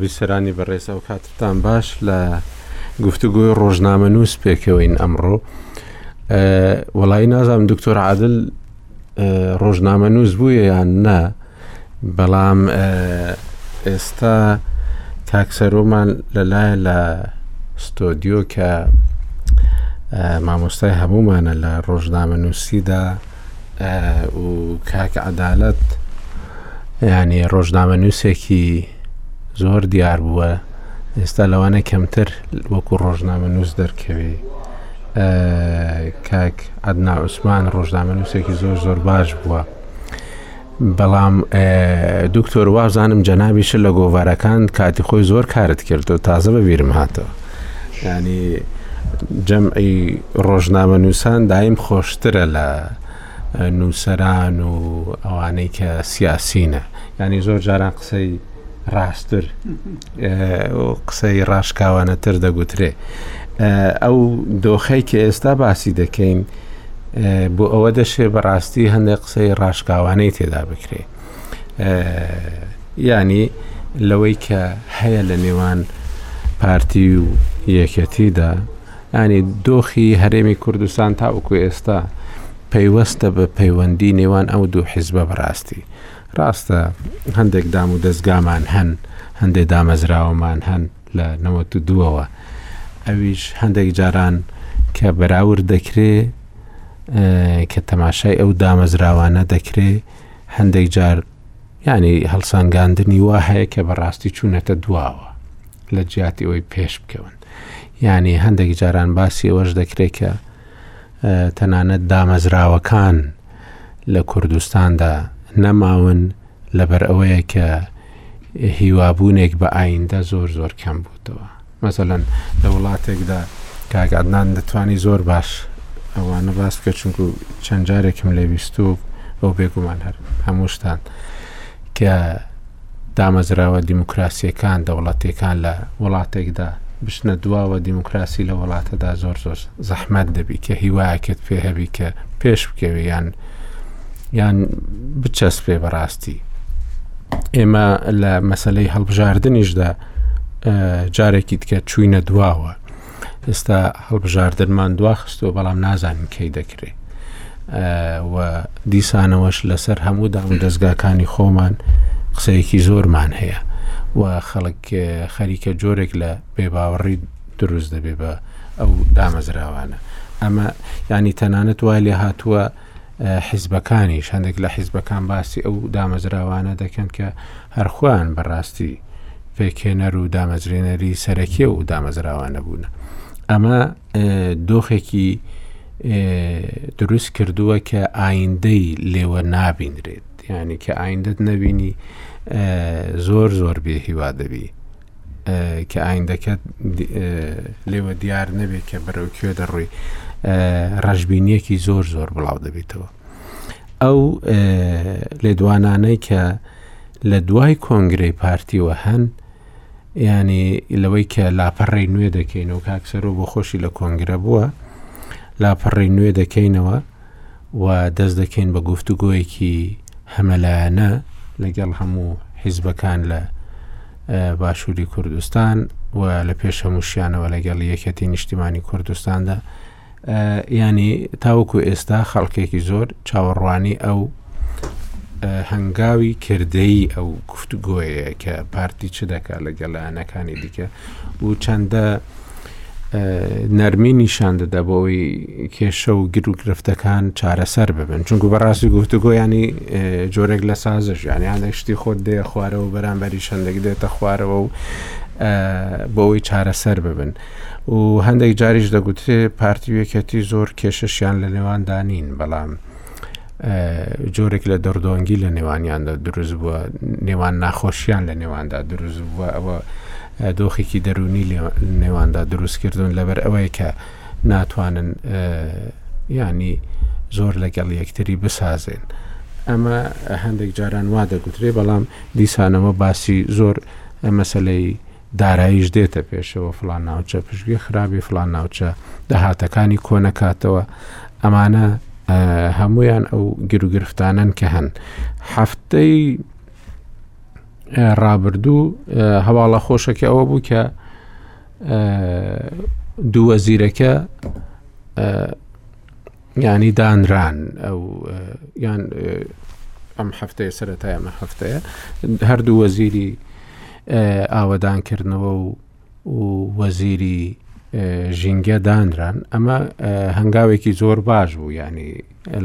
بیسەرانی بەڕێز ئەو کاتتان باش لە گفتوگوی ڕۆژنامە نووس پێکەوەین ئەمڕۆ وەڵی نازانم دکتۆر عادل ڕۆژنامە نووس بووە یان نا بەڵام ئێستا کاکسەرۆمان لەلایە لە ستۆدیۆ کە مامۆستای هەمومانە لە ڕۆژنامە نووسیدا و کاکە عەدالەت ینی ڕۆژنامە نووسێکی زۆر دیار بووە ئێستا لەوانە کەمتر وەکو ڕۆژنامە نووس دەرکەوێ کاک عەدنا عوسمان ڕۆژنامەنووسێکی زۆر زۆر باش بووە بەڵام دکتۆر وازانم جەنابیشە لە گۆڤارەکان کاتی خۆی زۆر کارت کرد و تازە بە بیرم هاتەوە ینی جەمعی ڕۆژنامە نووسان دایم خۆشترە لە نووسران و ئەوانەی کە سیاسینە ینی زۆر جاران قسەی ڕاستتر قسەی ڕاشکاوانەتر دەگوترێ ئەو دۆخەی کە ئێستا باسی دەکەین بۆ ئەوە دەشێ بەڕاستی هەندێک قسەی ڕاشکاوانەی تێدا بکرێ ینی لەوەی کە هەیە لە نێوان پارتی و یەکەتیدا ئەنی دۆخی هەرێمی کوردستان تاوەکو ئێستا پەیوەستە بە پەیوەندی نێوان ئەو دوو حیزبە بەڕاستی ڕاستە هەندێک دام و دەزگامان هەن، هەندێ دامەزراوەمان هەن لە نەوەت و دووەوە، ئەویش هەندێک جاران کە بەراورد دەکرێ کە تەماشای ئەو دامەزراوانە دەکرێ هەندێک جار ینی هەڵسانگاندنی وا هەیە کە بەڕاستی چوونەتە دواوە لە جیاتی ئەوی پێش بکەون ینی هەندێک جاران باسی ئەوەش دەکرێت کە تەنانەت دامەزراوەکان لە کوردستاندا نەماون لەبەر ئەوەیە کە هیوابوونێک بە ئایندە زۆر زۆر کەم بووتەوە مەسەەن لە وڵاتێکدا کاگادنان دەتوانی زۆر باش ئەوانە باس بکە چونکو چەند جارێکم لێویست و ئەو بێگومان هەر هەمووشتان کە دامەزراوە دیموکراسیەکان دەوڵەتێکان لە وڵاتێکدا بچنە دواوە دیموکراسی لە وڵاتەدا زۆر زۆر زەحمەت دەبی کە هیواکت پێ هەبی کە پێش بکەوێ یان یان بچەس پێ بەڕاستی ئێمە لە مەسلەی هەڵبژاردنیشدا جارێکی دیکە چوینە دواوە ئێستا هەڵبژاردنمان دواخستووە بەڵام نازانین کەی دەکرێ و دیسانەوەش لەسەر هەموو دام و دەستگاکانی خۆمان قسەیەکی زۆرمان هەیە و خەڵک خەریکە جۆرێک لە بێباوەڕی دروست دەبێ بە ئەو دامەزراوانە ئەمە ینی تەنانەت وای لێ هاتووە حیزبەکانیش، هەندێک لە حیزبەکان باسی ئەو دامەزراوانە دەکەن کە هەر خۆیان بەڕاستی پێکهێنەر و دامەزرێنەری سەرەکی و دامەزراوانە بوون. ئەمە دۆخێکی دروست کردووە کە ئایندەی لێوە نابینرێت یعنی کە ئایندەت نەبینی زۆر زۆر بێ هیوا دەبی. کە ئایندەکەت لێوە دیار نەبێت کە بەرەو کوێ دەڕۆی ڕژبینیەکی زۆر زۆر بڵاو دەبێتەوە ئەو لێدوانانەی کە لە دوای کۆنگرەی پارتیوە هەن ینی لەوەی کە لاپەڕی نوێ دەکەین و کاکسەرۆ بۆ خۆشی لە کۆنگرە بووە لاپەڕی نوێ دەکەینەوە و دەست دەکەین بە گفتوگۆیەکی هەمەلایەنە لەگەڵ هەموو حیزبەکان لە باشووری کوردستان و لە پێش هەمووشیانەوە لەگەڵ یەکەتی نیشتیمانی کوردستاندا ینی تاوەکو ئێستا خەڵکێکی زۆر چاوەڕوانی ئەو هەنگاوی کردەی ئەو گفتوگۆیە کە پارتی چ دەکات لە گەلانەکانی دیکە و چەندە نەرمی نیشان دەدا بۆ ئەوی کێشە و گر و گرفتەکان چارەسەر ببن چونکو بەڕاستی گفتوگۆ ینی جۆرێک لە سازش یانی هەندێک شتی خۆت دێ خوارەوە بەرامبەری شەندێک دێتە خوارەوە و بۆ ئەوی چارەسەر ببن و هەندێک جاریش دەگوترێ پارتی وێکەتی زۆر کێشەشیان لە نێواندانین بەڵام جۆرێک لە دەڕدۆنگی لە نێوانیاندا دروست بووە نێوان ناخۆشیان لە نێواندا دروست بووە ئەوە دۆخێکی دەرونی نێواندا دروستکردون لەبەر ئەوەیە کە ناتوانن ینی زۆر لەگەڵ یەکتری بسازێن ئەمە هەندێک جاران وا دەگوترێ بەڵام دیسانەوە باسی زۆر مەسلەی داراییش دێتە پێشەوە فڵان ناوچە پشگوێ خراپی فڵان ناوچە داهاتەکانی کۆنەکاتەوە ئەمانە هەمویان ئەو گرروگرفتانن کە هەن هەفتەی ڕابردوو هەواڵە خۆشەکە ئەوە بوو کە دووە زیرەکە یانی دانران ئەو یان ئەم هەفتەیە سەرەتای ئەمە هەفتەیە هەردوو وەزیری ئاوەدانکردنەوە و وەزیری ژینگە دانران ئەمە هەنگاوێکی زۆر باش بوو ینی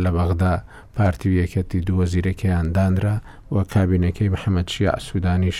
لە بەغدا پارتی یەکەتی دووە زیرەکەیان دانرا و کابینەکەی محەممەد شیع سوودانیش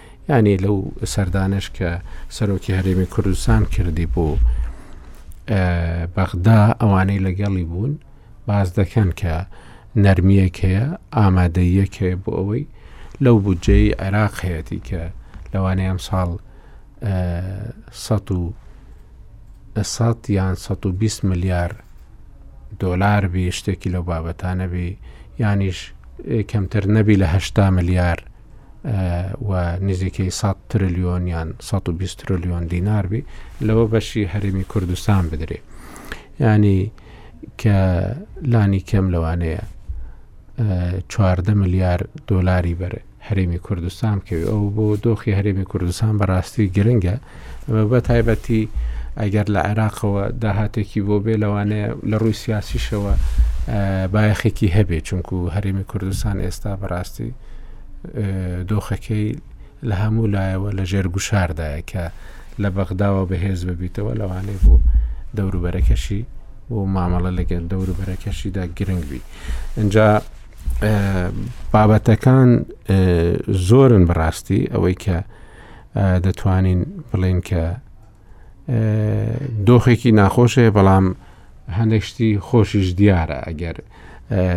یانێ لەو سەردانەش کە سەرۆکی هەرێمی کوردستان کردی بوو بەغدا ئەوانەی لەگەڵی بوون باز دەکەن کە نەرمیەک هەیە ئامادەیەک هەیە بۆ ئەوەی لەو بودجەی عێراق هەیەی کە لەوانەیە ئەم ساڵ یان 120 ملیار دۆلار بێ شتێکی لەو بابەتانەبێ یانیش کەمتر نەبی لەهشتا ملیار و نزیکەی سەد ترلیۆن یان سەد و بیست ترلیۆن دینار بی لەوە بەشی هەرێمی کوردستان بدرێ ینی کە لانی کەم لەوانەیە چواردە ملیار دۆلاری بەرێ هەرێمی کوردستان کەوی ئەو بۆ دۆخی هەرێمی کوردستان بەڕاستی گرنگە بە تایبەتی ئەگەر لە عێراقەوە داهاتێکی بۆ بێ لەوانەیە لە ڕووی سیاسیشەوە بایەخێکی هەبێ چونکو هەرێمی کوردستان ئێستا بەڕاستی دۆخەکەی لە هەموو لایەوە لە ژێر گوشاردایە کە لە بەغداوە بەهێز ببیتەوە لەوانەیە بۆ دەوروبەرەکەشی بۆ مامەڵە لەگەل دەوروبەرەکەشیدا گرنگ بی اینجا بابەتەکان زۆرن بەڕاستی ئەوەی کە دەتوانین بڵێن کە دۆخێکی ناخۆشەیە بەڵام هەندێک شتی خۆشیش دیارە ئەگەر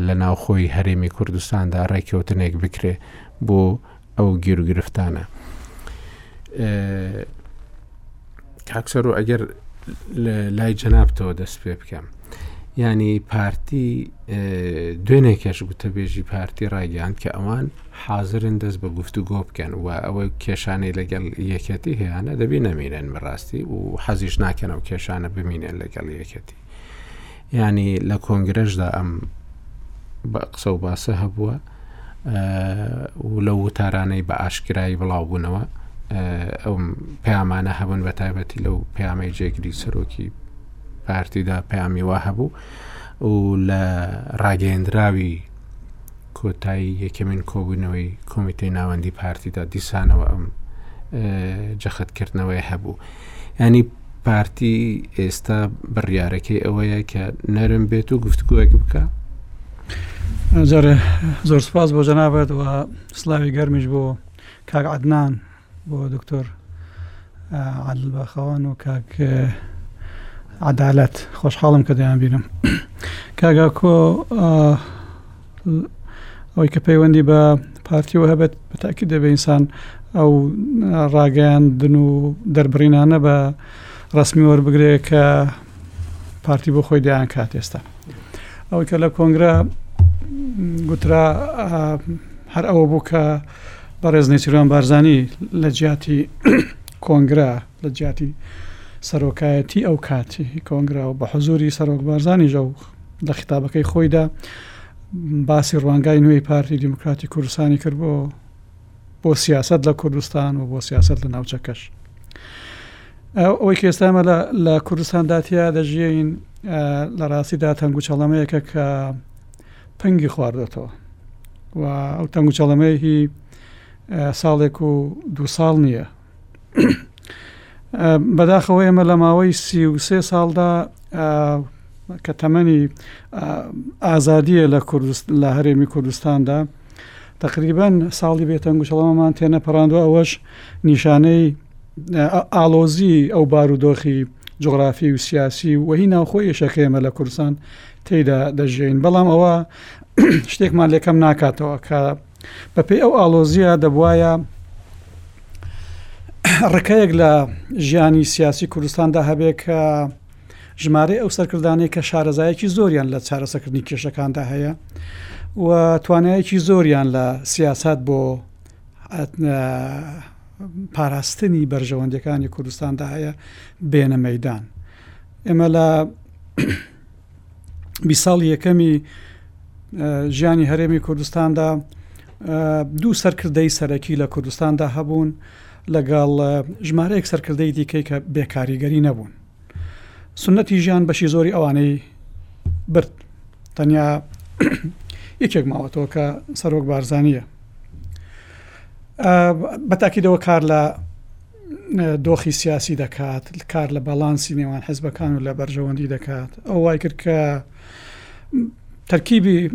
لە ناوخۆی هەرێمی کوردستاندا ڕێککەوتنێک بکرێ بۆ ئەو گیرگرفتانە. کاک سەرۆ ئەگەر لای جەنابتەوە دەست پێ بکەم ینی پارتی دوێنێ کەش گوتەبێژی پارتی ڕایگەیان کە ئەوان حاضرن دەست بە گفتو گۆ بکەن و ئەوەی کێشانەی لەگەڵ یەکەتی هەیەە دەبی نەمینێن بەڕاستی و حەزیش ناکەنەوە کێشانە بمینێن لەگەڵ یەکەتی یعنی لە کۆنگرەشدا ئەم بە قسە و باسە هەبووە و لە وتارانەی بە ئاشکرایی بڵاوبوونەوە ئەوم پەیامانە هەبوون بە تایبەتی لەو پامەی جێگری سەرۆکی پارتیدا پامی وا هەبوو و لە ڕاگەیەندراوی کۆتایی یەکەمین کۆبوونەوەی کۆمیتەی ناوەندی پارتیدا دیسانەوە ئەم جەخت کردنەوەی هەبوو ینی پارتی ئێستا بڕیارەکەی ئەوەیە کە نەرم بێت و گفتگوۆک بکە جارێ زۆر سپاس بۆ جەنابەت و سلاوی گەرمیش بۆ کاک عدنان بۆ دکتۆر عادل باخەوان و کاک عدالەت خۆشحاڵم کە دەیان بینم کاگاکۆ ئەوەی کە پەیوەندی بە پارتیەوە هەبێت بەتاکی دەبێ ئینسان ئەو ڕاگەیاندن و دەربڕینانە بە ڕسمی وەربگرێ کە پارتی بۆ خۆی دیان کات ئێستا ئەوەی کە لە کۆنگرا گوترا هەر ئەوە بوو کە بەڕێز نێچروان بارزانانی لە جیاتی کۆنگرا لە جیاتی سەرۆکایەتی ئەو کاتی کۆنگرا و بە حزوری سەرۆک بارزانانی ژە و لە خیتابەکەی خۆیدا باسی ڕوانگای نوێی پارتی دیموکراتی کوردستانی کرد بۆ بۆ سیاست لە کوردستان و بۆ سیاست لە ناوچەکەش ئەوەی کێستامە لە کوردستانداتیا دەژین لە ڕاستیدا تەنگ و چەڵەمەیەکە کە پنگی خواردێتەوە و ئەو تەنگ و چەڵەمەیەکی ساڵێک و دو ساڵ نییە بەداخەوە ئێمە لە ماوەی سی و سێ ساڵدا کە تەمەنی ئازادیە لە کوردست لە هەرێمی کوردستاندا تقریبان ساڵی بێتەنگوشەڵەوەمان تێنە پەڕاندوە ئەوەش نیشانەی ئالۆزی ئەو بارودۆخی جغرافی و سیاسی و وەهی ناوخۆی شەکەێمە لە کوردستان تێدا دەژین بەڵام ئەوە شتێکمان لەکەم ناکاتەوە کە بەپێی ئەو ئاڵۆزییە دەبوایە ڕکەیەک لە ژیانی سیاسی کوردستاندا هەبێ کە ژمارەی ئەو سەرکردانەی کە شارەزایەکی زۆریان لە چارەسەکردنی کێشەکاندا هەیە و توانایەکی زۆریان لە سیاست بۆ پاراستنی بەرژەوەندەکانی کوردستاندا هەیە بێنە مەدان ئێمە لە بیست ساڵی یەکەمی ژیانی هەرێمی کوردستاندا دوو سەرکردەی سەرەکی لە کوردستاندا هەبوون لەگەڵ ژمارەیەک سەرکردەی دیکەی کە بێکاریگەری نەبوون سنەتی ژیان بەشی زۆری ئەوانەی برد تەنیا یەکێک ماوەتەوە کە سەرۆک بارزانە بەتاکیدەوە کار لە دۆخی سیاسی دەکات، کار لە باڵانسی نێوان حزبەکان و لە بەرژەوەندی دەکات، ئەو وای کرد کە تەرکیبی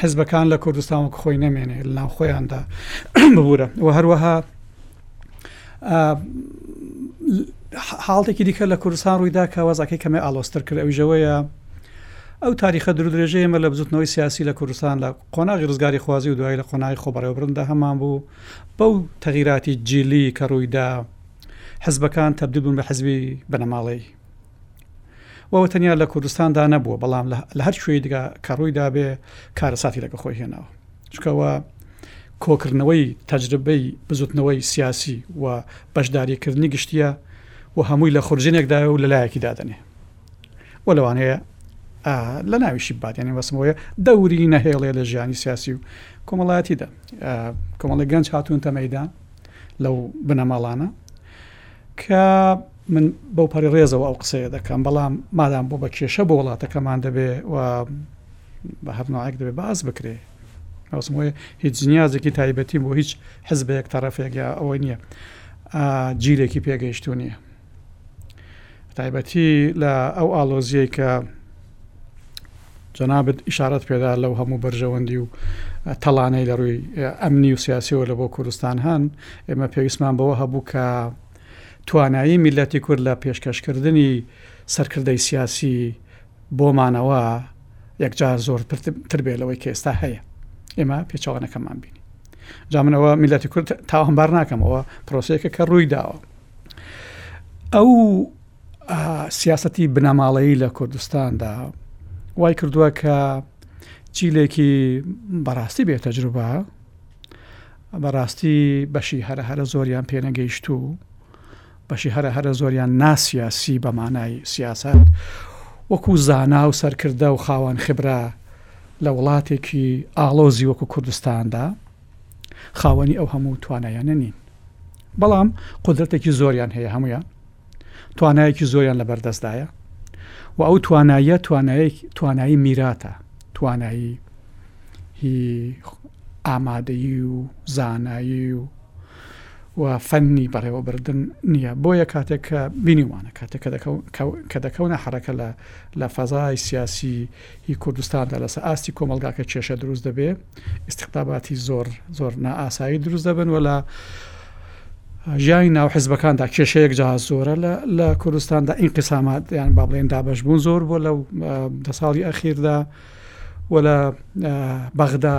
حزبەکان لە کوردستان وەک خۆی نەمێنێ لە ناو خۆیاندا ببوورە و هەروەها حاڵتێکی دیکە لە کوردستان ڕوویدا کە وەزەکەی کەمێ ئالۆستر کرد ئەوژەوەیە ئەو تاریخە درودرێژە ئمە لە بزوتنەوەی سیاسی لە کوردستان لە قۆناغی ڕزگاریخوازی و دوایی لە قۆناغی خۆبەڕێوەبردندا هەمانبوو بەو تەغیراتی جیلی کە ڕوویدا حزبەکان تەبدیل بوون بە حزبی بنەماڵەی وەوە تەنیا لە کوردستاندا نەبووە بەڵام لە هەر شوێی دیگە کە ڕوویدا بێ کارەساتی لەگە خۆی هێناوە چکەوە کۆکردنەوەی تەجربەی بزوتنەوەی سیاسی و بەشداریکردنی گشتیە و هەمووی لە خورجینێکدا و لە لایەکی دادنێ و لەوانەیە لە ناویشی بات یعنی بەسم بۆیە دەوری نەهێڵێ لە ژیانی سیاسی و کۆمەڵایەتیدا کۆمەڵی گەنج هاتوونتە مەدان لەو بنەماڵانە کە من بەو پەری ڕێزەوە ئەو قسەیە دەکەم بەڵام مادام بۆ بە کێشە بۆ وڵاتەکەمان دەبێ و بە هەرناک دەبێ باز بکرێ ئەوسمۆی هیچ نیازێکی تایبەتی بۆ هیچ حزبەیەک تەرەفێک یا ئەوەی نییە جیلێکی پێگەیشتو نییە بەتایبەتی لە ئەو ئاڵۆزیەی کە جەنابەت ئیشارەت پێدا لەو هەموو بەرژەوەندی و تەڵانەی لە ڕووی ئەمنی و سیاسیەوە لە بۆ کوردستان هەن ئێمە پێویستمان بەوە هەبوو کە توانایی میلەتی کورد لە پێشکەشکردنی سەرکردەی سیاسی بۆمانەوە یەکجار زۆر تر بێ لەوەی کە ئێستا هەیە ئێمە پێچوانەکەمان بینی جامنەوە میلەتی کورد تاوانبار ناکەمەوە پرۆسەیەکە کە ڕووی داوە ئەو سیاستی بنەماڵەیی لە کوردستاندا وای کردووە کە چیلێکی بەڕاستی بێتەجروبە بەڕاستی بەشی هەرە هەرە زۆریان پێنەگەیشت و بەشی هەرە هەرە زۆریان ناسیاسی بە مانای سیاست وەکو زانا و سەرکردە و خاوان خبرە لە وڵاتێکی ئاڵۆزی وەکو کوردستاندا خاوەنی ئەو هەموو توانایانە نین بەڵام قدرەتێکی زۆریان هەیە هەمویان توانایەکی زۆریان لە بەردەستدایە و ئەو توانایە توانایەک توانایی میراتە توانایی هی ئامادەیی و زانایی و و فەنی بەڕێوەبردن نییە بۆیە کاتێک کە بینیوانە کاتێک کە دەکەون کە دەکەونە حرەکە لە لە فەزای سیاسی ی کوردستاندا لەسەر ئاستی کۆمەڵگاکە کێشە دروست دەبێ ئیستیقباباتی زۆر زۆر نائاسایی دروست دەبن وە لە ژیانی ناو حزبەکاندا کێشەیەک جا زۆرە لە کوردستاندا این قسامات یان با بڵێن دابش بوون زۆر بۆ لەو دە ساڵی ئەخیردا وە لە بەغدا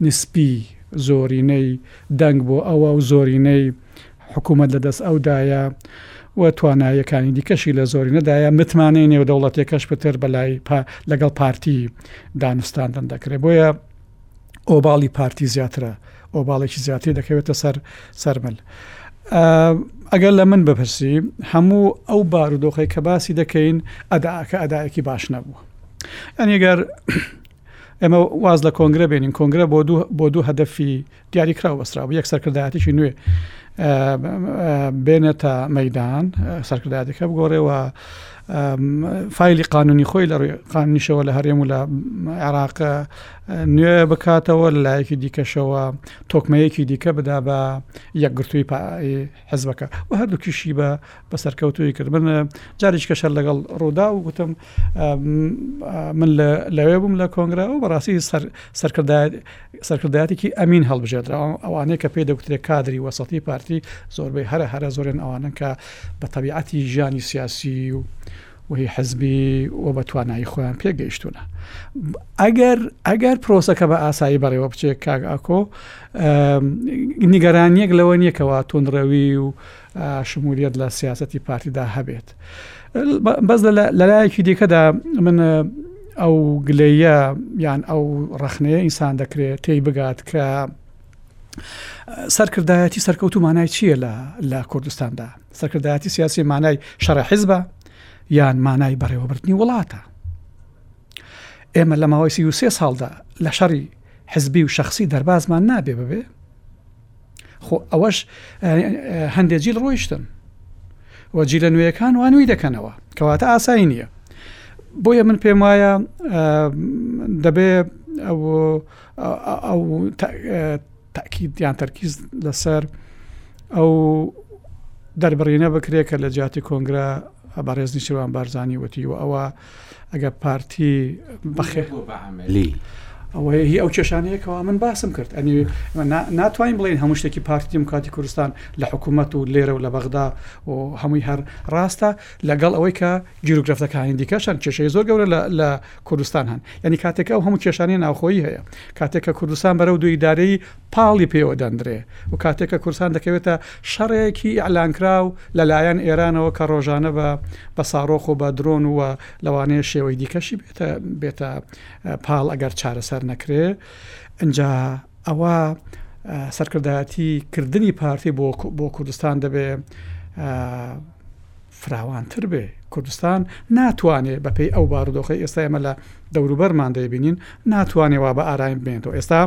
نیسبی، زۆرینەی، دەنگ بۆ ئەوە و زۆرینەی حکوومەت لە دەست ئەودایە و تواناییەکانی دیکەشی لە زۆرینەدایە، متمانەی نێودەوڵەتییەکەش پتر بە لای پا لەگەڵ پارتی دانوستاندن دەکرێ. بۆیە ئۆباڵی پارتی زیاترە، ئۆباڵێکی زیاتری دەکەوێتە سەر سەر مل. ئا ئەگەر لە من بپرسی، هەموو ئەو بارودۆخەی کە باسی دەکەین، ئەداکە ئەدایەکی باش نەبوو. یانی ئەگەر ئێمە واز لە کۆنگرە بێنین کۆنگرە بۆ دوو بۆ دوو هەدەفی دیاریکراو بەسرا بۆ یەک سەرکردایەتیی نوێ بێنێتە مەدان سەرکردایەتەکە بگۆڕێەوە فیلی قانونی خۆی لە ڕێ قاننیشەوە لە هەرێم و لە عێراق نوێ بکاتەوە لە لایەکی دیکەشەوە تۆکمەیەکی دیکە بدا بە یەکگرتووی حزبەکە و هەردووکیشی بە بە سەرکەوتووی کرد من جارێککە شەر لەگەڵ ڕوودا و گوتم من لەوێ بووم لە کۆنگرا و بەڕاستی سەرکردایەتێکی ئەمین هەڵبژێتەوە ئەوانەیە کە پێی دەگوترێ کادری وەسەتی پارتی زۆربەی هەرە هەرە زۆرێن ئەوانە کە بە تەبیعەتی ژیانی سیاسی و وهی حزبی و بە توانایی خۆیان پێگەیشتونە ئەگەر ئەگەر پرۆسەکە بە ئاسایی بەڕێوە بچێت کاک ئاکۆ نیگەرانیەک لەوە نییە کەوا تونڕەوی و شمولیت لە سیاسەتی پارتیدا هەبێت بەس لەلایەکی دیکەدا من ئەو گلەیە یان ئەو ڕخنەیە ئینسان دەکرێت تێی بگات کە سەرکردایەتی سەرکەوتو مانای چییە لە لە کوردستاندا سەرکردایەتی سیاسی مانای شەڕە حیزبە یان مانای بەڕێوەبردننی وڵاتە ئێمە لە ماوەی سی سێ ساڵدا لە شەڕی حزبی و شخصی دەربازمان نابێ ببێ خۆ ئەوەش هەندێک جیل ڕۆیشتن و جیلە نوێیەکان وانوی دەکەنەوە کەواتە ئاسایی نییە بۆیە من پێم وایە دەبێ تاکیدیان تەرکیز لەسەر ئەو دەربڕینە بکرێت کە لە جیاتی کۆنگرا بەڕێزنی شوان بارزانانی وتی و ئەوە ئەگەر پارتی بەخێ بۆ بە عملی. ئەوەیە هی ئەو کێشانەیە کەوا من باسم کرد ئەنی ناتوانین بڵین هەموو شتێکی پارتی دیموکراتی کوردستان لە حکوومەت و لێرە و لە بەغدا و هەمووی هەر ڕاستە لەگەڵ ئەوەی کە گیرروگرفتەکانی دیکەشان کێشەی زۆر گەورە لە کوردستان هەن یعنی کاتێکە ئەو هەموو کێشانی ناوخۆی هەیە کاتێکە کوردستان بەرەو دوو ئیدارەی پاڵی پێوە دەندرێ و کاتێک کە کوردستان دەکەوێتە شەڕێکی ئیعلانکراو لە لایەن ئێرانەوە کە ڕۆژانە بە بە ساڕۆخ و بە درۆن و لەوانەیە شێوەی دیکەشی بێتە بێتە پاڵ ئەگەر چارەسەر نەکرێ ئەجا ئەوە سەرکردایەتی کردنی پارتی بۆ بۆ کوردستان دەبێ فراوانتر بێ کوردستان ناتوانێ بە پێی ئەو بارودۆخەی ئێستا ئێمە لە دەوروبەرمان دەیبینین ناتوانێ وا بە ئارایم بمێنێتەوە ئێستا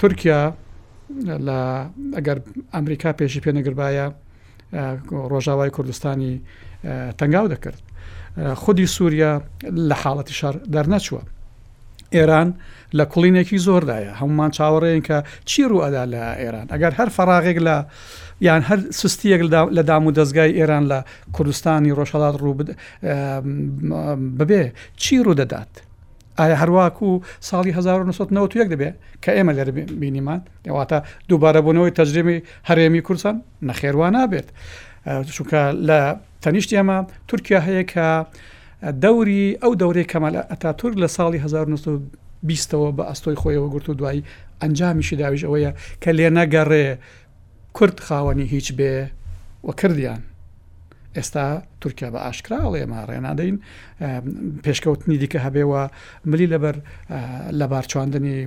تورکیا لە ئەگەر ئەمریکا پێشی پێ نەگربایە ڕۆژاوای کوردستانی تەنگاو دەکرد خودی سووریا لە حاڵەتی شار دەرنەچووە ئێران لە کوڵینێکی زۆردایە هەمومان چاوەڕێن کە چی ڕوئەدا لە ئێران ئەگەر هەر فراغێک لە یان هەر سستیەک لە دام و دەستگای ئێران لە کوردستانی ڕۆژهڵات ڕوو ببێ چی ڕوودەدات ئایا هەرواک و ساڵی 1991 دەبێ کە ئێمە لەر بینیمان ئەواتە دووبارەبوونەوەی تەجرێمی هەرێمی کورسان نەخێوان نابێت چونکە لە تەنیشت ئێمە تورکیا هەیە کە دەوری ئەو دەورەی کەمال ئەتاتورک لە ساڵی هەزار و نۆ سەد و بیست ەوە بە ئەستۆی خۆیەوە گرت و دوایی ئەنجامیشی داویش ئەوەیە کە لێ نەگەڕێ کورد خاوەنی هیچ بێ و کردیان ئێستا تورکیا بە ئاشکرا ئەڵێمە ڕێنادەین پێشکەوتنی دیکە هەبێەوە ملی لەبەر لە بارچواندنی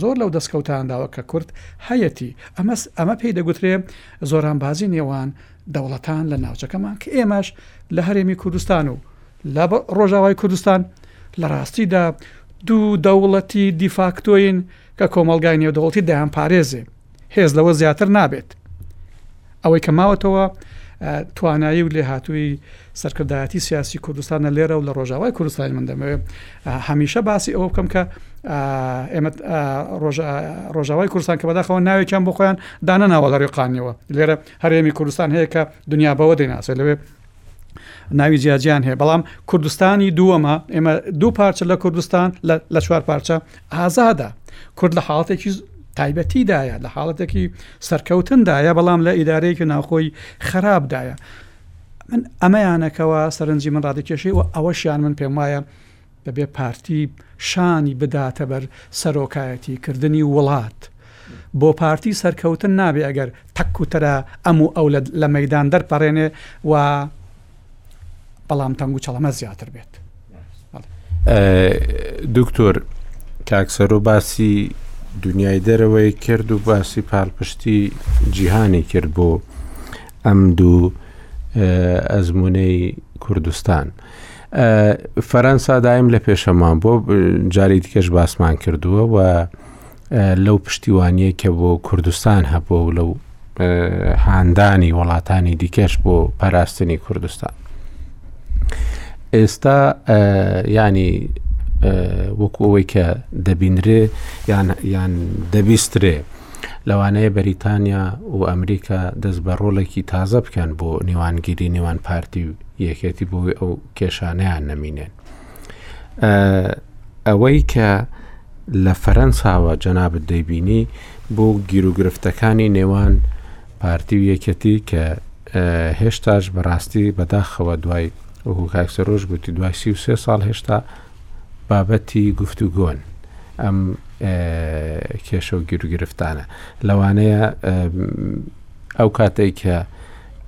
زۆر لەو دەستکەوتانداوە کە کورد هەیەتی ئەمەس ئەمە پێی دەگوترێ زۆران بازی نێوان دەوڵەتان لە ناوچەکەمان کە ئێمەش لە هەرێمی کوردستان و لە ڕۆژاوای کوردستان لە ڕاستیدا دوو دەوڵەتی دیفاکتۆین کە کۆمەلگای نێودەوڵەتی دەیان پارێزێ هێز لەوە زیاتر نابێت ئەوەی کە ماوەتەوە توانایی و لێهاتووی سەرکردایەتی سیاسی کوردستانە لێرە و لە ڕۆژاوای کوردستانی من دەمەوێت هەمیشە باسی ئەوە بکەم کە ئێمە ڕۆژاوای کوردستان کە بەداخەوە ناوێکیان بۆ خۆیان دانەناوە لە ڕێقانیەوە لێرە هەرێمی کوردستان هەیە کە دنیا بەوە دەیناسێت لەوێ ناوی جیاجیان هەیە بەڵام کوردستانی دووەمە ئێمە دوو پارچە لە کوردستان لە چوار پارچە ئازادە کورد لە حاڵەتێکی تایبەتیدایە لە حاڵەتێکی سەرکەوتندایە بەڵام لە ئیدارەیەکی ناوخۆی خراپدایە من ئەمەیانەکەەوە سەرنجی من ڕادکێشی و ئەوەشیان من پێم وایە دەبێت پارتی شانی بداتە بەر سەرۆکایەتی کردنی وڵات. بۆ پارتی سەرکەوتن نابێ ئەگەر تەک و تەرا ئەم و ئەو لە مەدان دەرپەڕێنێ و بەڵام تەنگ و چەڵەمە زیاتر بێت. دکتۆر کاکسەر و باسی دنیای دەرەوەی کرد و باسی پاڵپشتی جیهانی کرد بۆ ئەم دوو ئەزمونەی کوردستان. فەرەنسا دایم لە پێشەمان بۆ جاری دیکەش باسمان کردووە و لەو پشتیوانیە کە بۆ کوردستان هەبووە و لەو هاندانی وڵاتانی دیکەش بۆ پاراستنی کوردستان ئێستا ینی وەکو ئەوەی کە دەبینرێ یان یان دەبیسترێ لەوانەیە بەریتانیا و ئەمریکا دەست بە ڕۆڵێکی تازە بکەن بۆ نێوانگیری نێوان پارتی و یەکێتی بۆی ئەو کێشانەیان نەمینێن ئەوەی کە لە فەرەنساوە جەنابەت دەیبینی بۆ گیرروگرفتەکانی نێوان پارتی و یەکەتی کە هێشتاش بەڕاستی بەداخەوە دوای وەکو کاکسەرۆژ گوتی دوای سی و سێ ساڵ هێشتا بابەتی گفتوگۆن ئەم کێشە و گیرروگرفتانە لەوانەیە ئەو کاتێک کە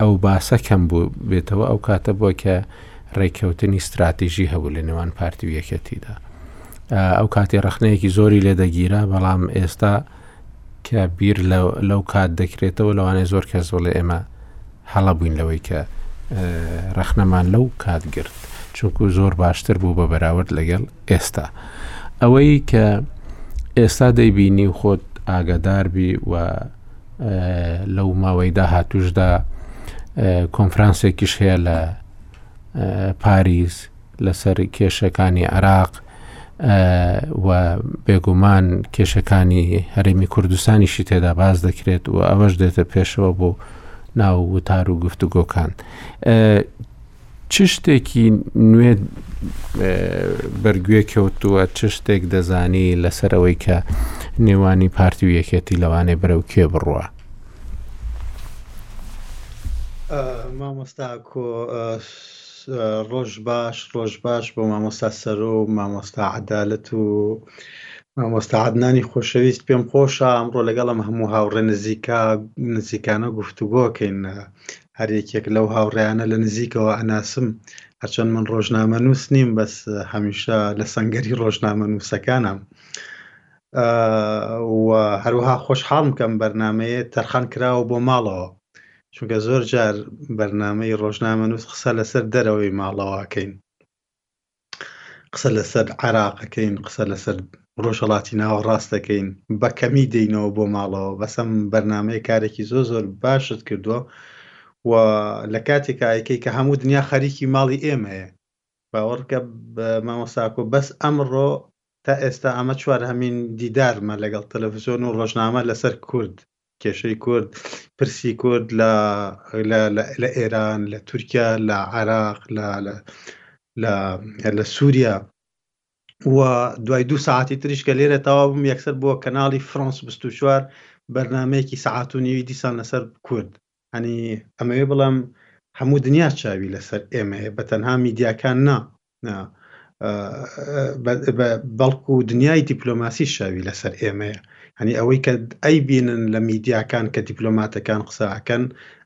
ئەو باسە کەم بوو بێتەوە ئەو کاتە بووە کە ڕێککەوتنی ستراتیژی هەبوو لە نێوان پارتی و یەکەتیدا ئەو کاتی ڕخنەیەکی زۆری لێ دەگیرا بەڵام ئێستا کە بیر لەو کات دەکرێتەوە لەوانەیە زۆر کەس بڵێ ئێمە هەڵە بووین لەوەی کە ڕەخنەمان لەو کات گرت چونکو زۆر باشتر بوو بە بەراورد لەگەڵ ئێستا ئەوەی کە ئێستا دەیبینی و خۆت ئاگاداربی و لەو ماوەی داهاتوشدا کۆنفرانسێکیش هەیە لە پاریس لەسەر کێشەکانی عراق و بێگومان کێشەکانی هەرێمی کوردستانیشی تێدا باز دەکرێت و ئەوەش دێتە پێشەوە بۆ ناو وتار و گفتوگۆکان چ شتێکی نوێت بەرگوێ کەوتووە چ شتێک دەزانی لەسەر ئەوەی کە نێوانی پارتی و یەکێتی لەوانێ بەرەو کێ بڕوە؟ مامۆستا کۆ ڕۆژ باش ڕۆژ باش بۆ مامۆستا سەرۆ و مامۆستا عەدالت و مامۆستا عدنانی خۆشەویست پێم خۆشە ئەمڕۆ لەگەڵم هەموو هاوڕێ نزیکا نزیکانە گفتوگۆکەین هەر یەکێک لەو هاوڕێیانە لە نزیکەوە ئەناسم، هەرچەند من ڕۆژنامەنووس نیم بەس هەمیشە لە سەنگەری ڕۆژنامەنووسەکانم. و هەروەها خۆشحاڵم کەم بەرنمەیە تەرخان کراوە بۆ ماڵەوە چونکە زۆر جار بەرنمەی ڕۆژنامەنووس قسە لەسەر دەرەوەی ماڵەوەکەین قسە لەسەر عێراق ئەکەین، قسە لەسەر ڕۆژهەڵاتی ناوەڕاست ئەکەین، بە کەمی دێینەوە بۆ ماڵەوە، بەسم بەرنامەیە کارێکی زۆر زۆر باشت کردووە و لە کاتێکا ئەیکەی کە هەموو دنیا خەریکی ماڵی ئێمەیە، باوەڕکە مامۆستا ئاکۆ بەس ئەمڕۆ تا ئێستا ئەمە چوارهەمین دیدارمە لەگەڵ تەلەفزیۆن و ڕۆژنامە لەسەر کورد، کێشەی کورد، پرسی کورد لە لە ئێران، لە تورکیا، لە عێراق، لە سووریا و دوای دوو سەعاتی تریش کە لێرە تەواو بووم یەکسەر بۆ کەناڵی فرانس بیست و چوار بەرنامەیەکی سەعات و نیوی دیسان لەسەر کورد یانی ئەمەوێ بڵێم هەموو دنیا چاوی لەسەر ئێمەیە بە تەنها میدیاکان نا بەڵکو و دنیای دیپلۆماسی شاوی لەسەر ئێمەیە هەنی ئەوەی کە ئەی بینن لە میدیاکان کە دیپلۆماتەکان قسەکەن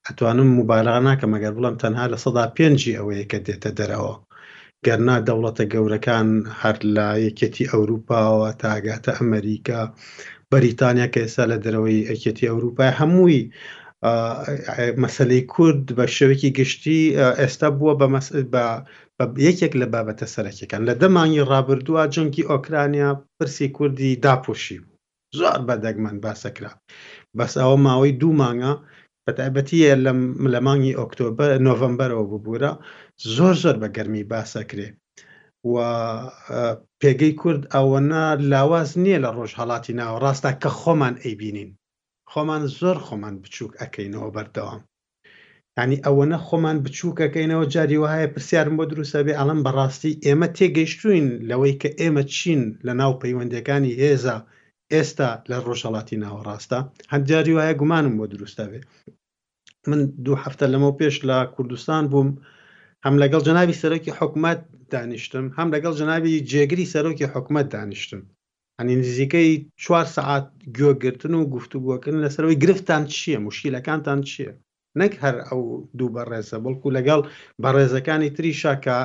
ئەتوانم مباراناکە مەگەر بڵم تەنها لە سەدا پێنجی ئەوەیە کە دێتە دەرەوە گەرنا دەوڵەتە گەورەکان هەر لە یەکێتی ئەوروپاوە تاگاتە ئەمەریکا بەریتانیا کە ئێستا لە دەرەوەی ئەکێتی ئەوروپای هەمووی مەسلەی کورد بە شێوەیەکی گشتی ئێستا بووە بە بە یەکێک لە بابەتە سەرەکیەکان لە دەمانی ڕابردووە جەنگی ئۆکرانیا پرسی کوردی داپۆشی زۆر بە دەگمەن باسە کرا بەس ئەوە ماوەی دوو مانگە بە تایبەتی یە لەم لە مانگی ئۆکتۆبە نۆڤەمبەرەوە ببوورە زۆر زۆر بە گەرمی باسە کرێ و پێگەی کورد ئەوەنە لاواز نییە لە ڕۆژ هەڵاتی ناوەڕاستە کە خۆمان ئەیبینین خۆمان زۆر خۆمان بچووک ئەەکەینەوە بەردەوام یانی ئەوەنە خۆمان بچوکەکەینەوە جاری وەهایە پرسیارم بۆ دروست ئەبێ ئەڵێم بەڕاستی ئێمە تێگەیشتووین لەوەی کە ئێمە چین لە ناو پەیوەندیەکانی هێزە ئێستا لە ڕۆژهەڵاتی ناوەڕاستە هەند جاری وایە گومانم بۆ دروست ئەبێ من دوو هەفتە لەمەو پێش لە کوردستان بووم هەم لەگەڵ جەنابی سەرۆکی حکومت دانیشتم هەم لەگەڵ جەنابی جێگری سەرۆکی حکومت دانیشتم یانی نزیکەی چوار سەعات گوێگرتن و گفتوگۆکردن لەسەر ئەوەی گرفتان چییە، موشکیلەکانتان چییە؟ نەک هەر ئەو دوو بەڕێزە، بەڵکو لەگەڵ بەڕێزەکانی تریشا کە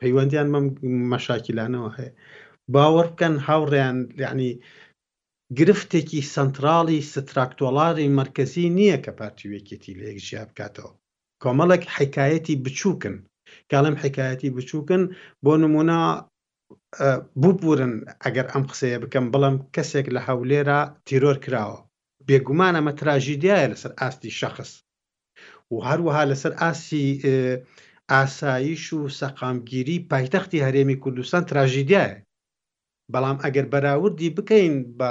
پەیوەندیان بەم مەشاکیلانەوە هەیە. باوەڕ بکەن هاوڕێیان یانی گرفتێکی سەنتراڵی ستراکتۆڵاری مەرکەزی نییە کە پارتی و یەکێتی لە یەک جیا بکاتەوە. کۆمەڵێک حکایەتی بچووکن. کاڵێم حکایەتی بچووکن، بۆ نموونە ببورن ئەگەر ئەم قسەیە بکەم بڵێم کەسێک لە هەولێرا تیرۆر کراوە بێگومان ئەمە تراژیدیایە لەسەر ئاستی شەخس و هەروەها لەسەر ئاستی ئاسایش و سەقامگیری پایتەختی هەرێمی کوردستان تراژیدیایە بەڵام ئەگەر بەراوردی بکەین بە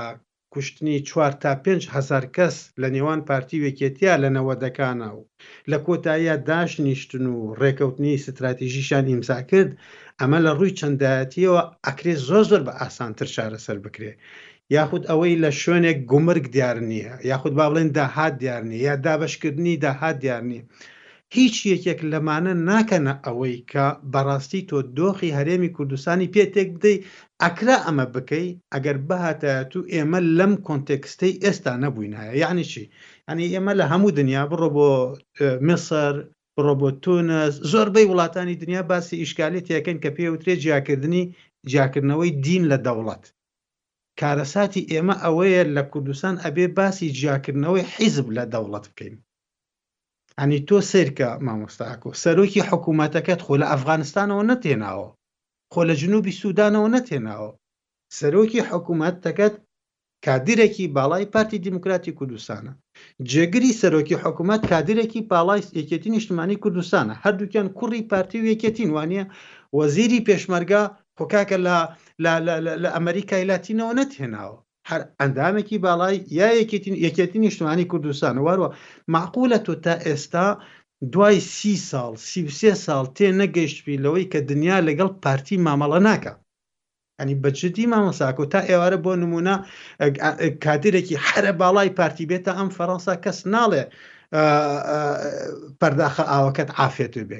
کوشتنی چوار تا پێنج هەزار کەس لە نێوان پارتی و یەکێتیا لە نەوەدەکانا و لە کۆتاییا داشنیشتن و ڕێکەوتنی ستراتیژیشیان ئیمزا کرد، ئەمە لە ڕووی چەندایەتییەوە ئەکرێ زۆر زۆر بە ئاسانتر چارەسەر بکرێ. یاخود ئەوەی لە شوێنێک گومرگ دیار نییە، یاخود با بڵێین داهات دیار نییە یا دابەشکردنی داهات دیار نییە، هیچ یەکێک لەمانە ناکەنە ئەوەی کە بەڕاستی تۆ دۆخی هەرێمی کوردستانی پێ تێک بدەی، ئەکرا ئەمە بکەی ئەگەر بهاتایە تو ئێمە لەم کۆنتێکستەی ئێستا نەبوینایە یەعنی چی؟ یەعنی ئێمە لە هەموو دنیا بڕۆ بۆ میسر، بڕۆ بۆ تونس، زۆربەی وڵاتانی دنیا باسی ئیشکالیەتی ئەکەین کە پێی ئەوترێ جیاکردنی جیاکردنەوەی دین لە دەوڵەت. کارەساتی ئێمە ئەوەیە لە کوردستان ئەبێ باسی جیاکردنەوەی حیزب لە دەوڵەت بکەین. یانی تۆ سەیرکە مامۆستا ئاکۆ سەرۆکی حکوومەتەکەت خۆ لە ئەفغانستانەوە نەتێناوە خۆ لە جنوبی سوودانەوە نەتێناوە سەرۆکی حکوومەتەکەت کادیرێکی باڵای پارتی دیموکراتی کوردستانە جێگری سەرۆکی حکوومەت کادیرێکی پاڵای یەکێتی نیشتمانی کوردستانە هەردووکیان کوڕی پارتی و یەکێتین وانە وەزیری پێشمەرگا خۆکاکە لە لە ئەمریکای لاتینەوە نەتێناوە هەر ئەندامێکی باڵای یا یەکێتی یەکێتی نیشتمانی کوردستان و هەروە مەعقولە تۆ تا ئێستا دوای سی ساڵ سی و سێ ساڵ تێ نەگەیشتبی لەوەی کە دنیا لەگەڵ پارتی مامەڵە ناکا ینی بە جدی مامەساکۆ تا ئێوارە بۆ نمونە کادرێکی حرە باڵای پارتی بێتە ئەم فەڕەنسا کەس ناڵێ پەرداخە ئاوەکەت ئافێت بێ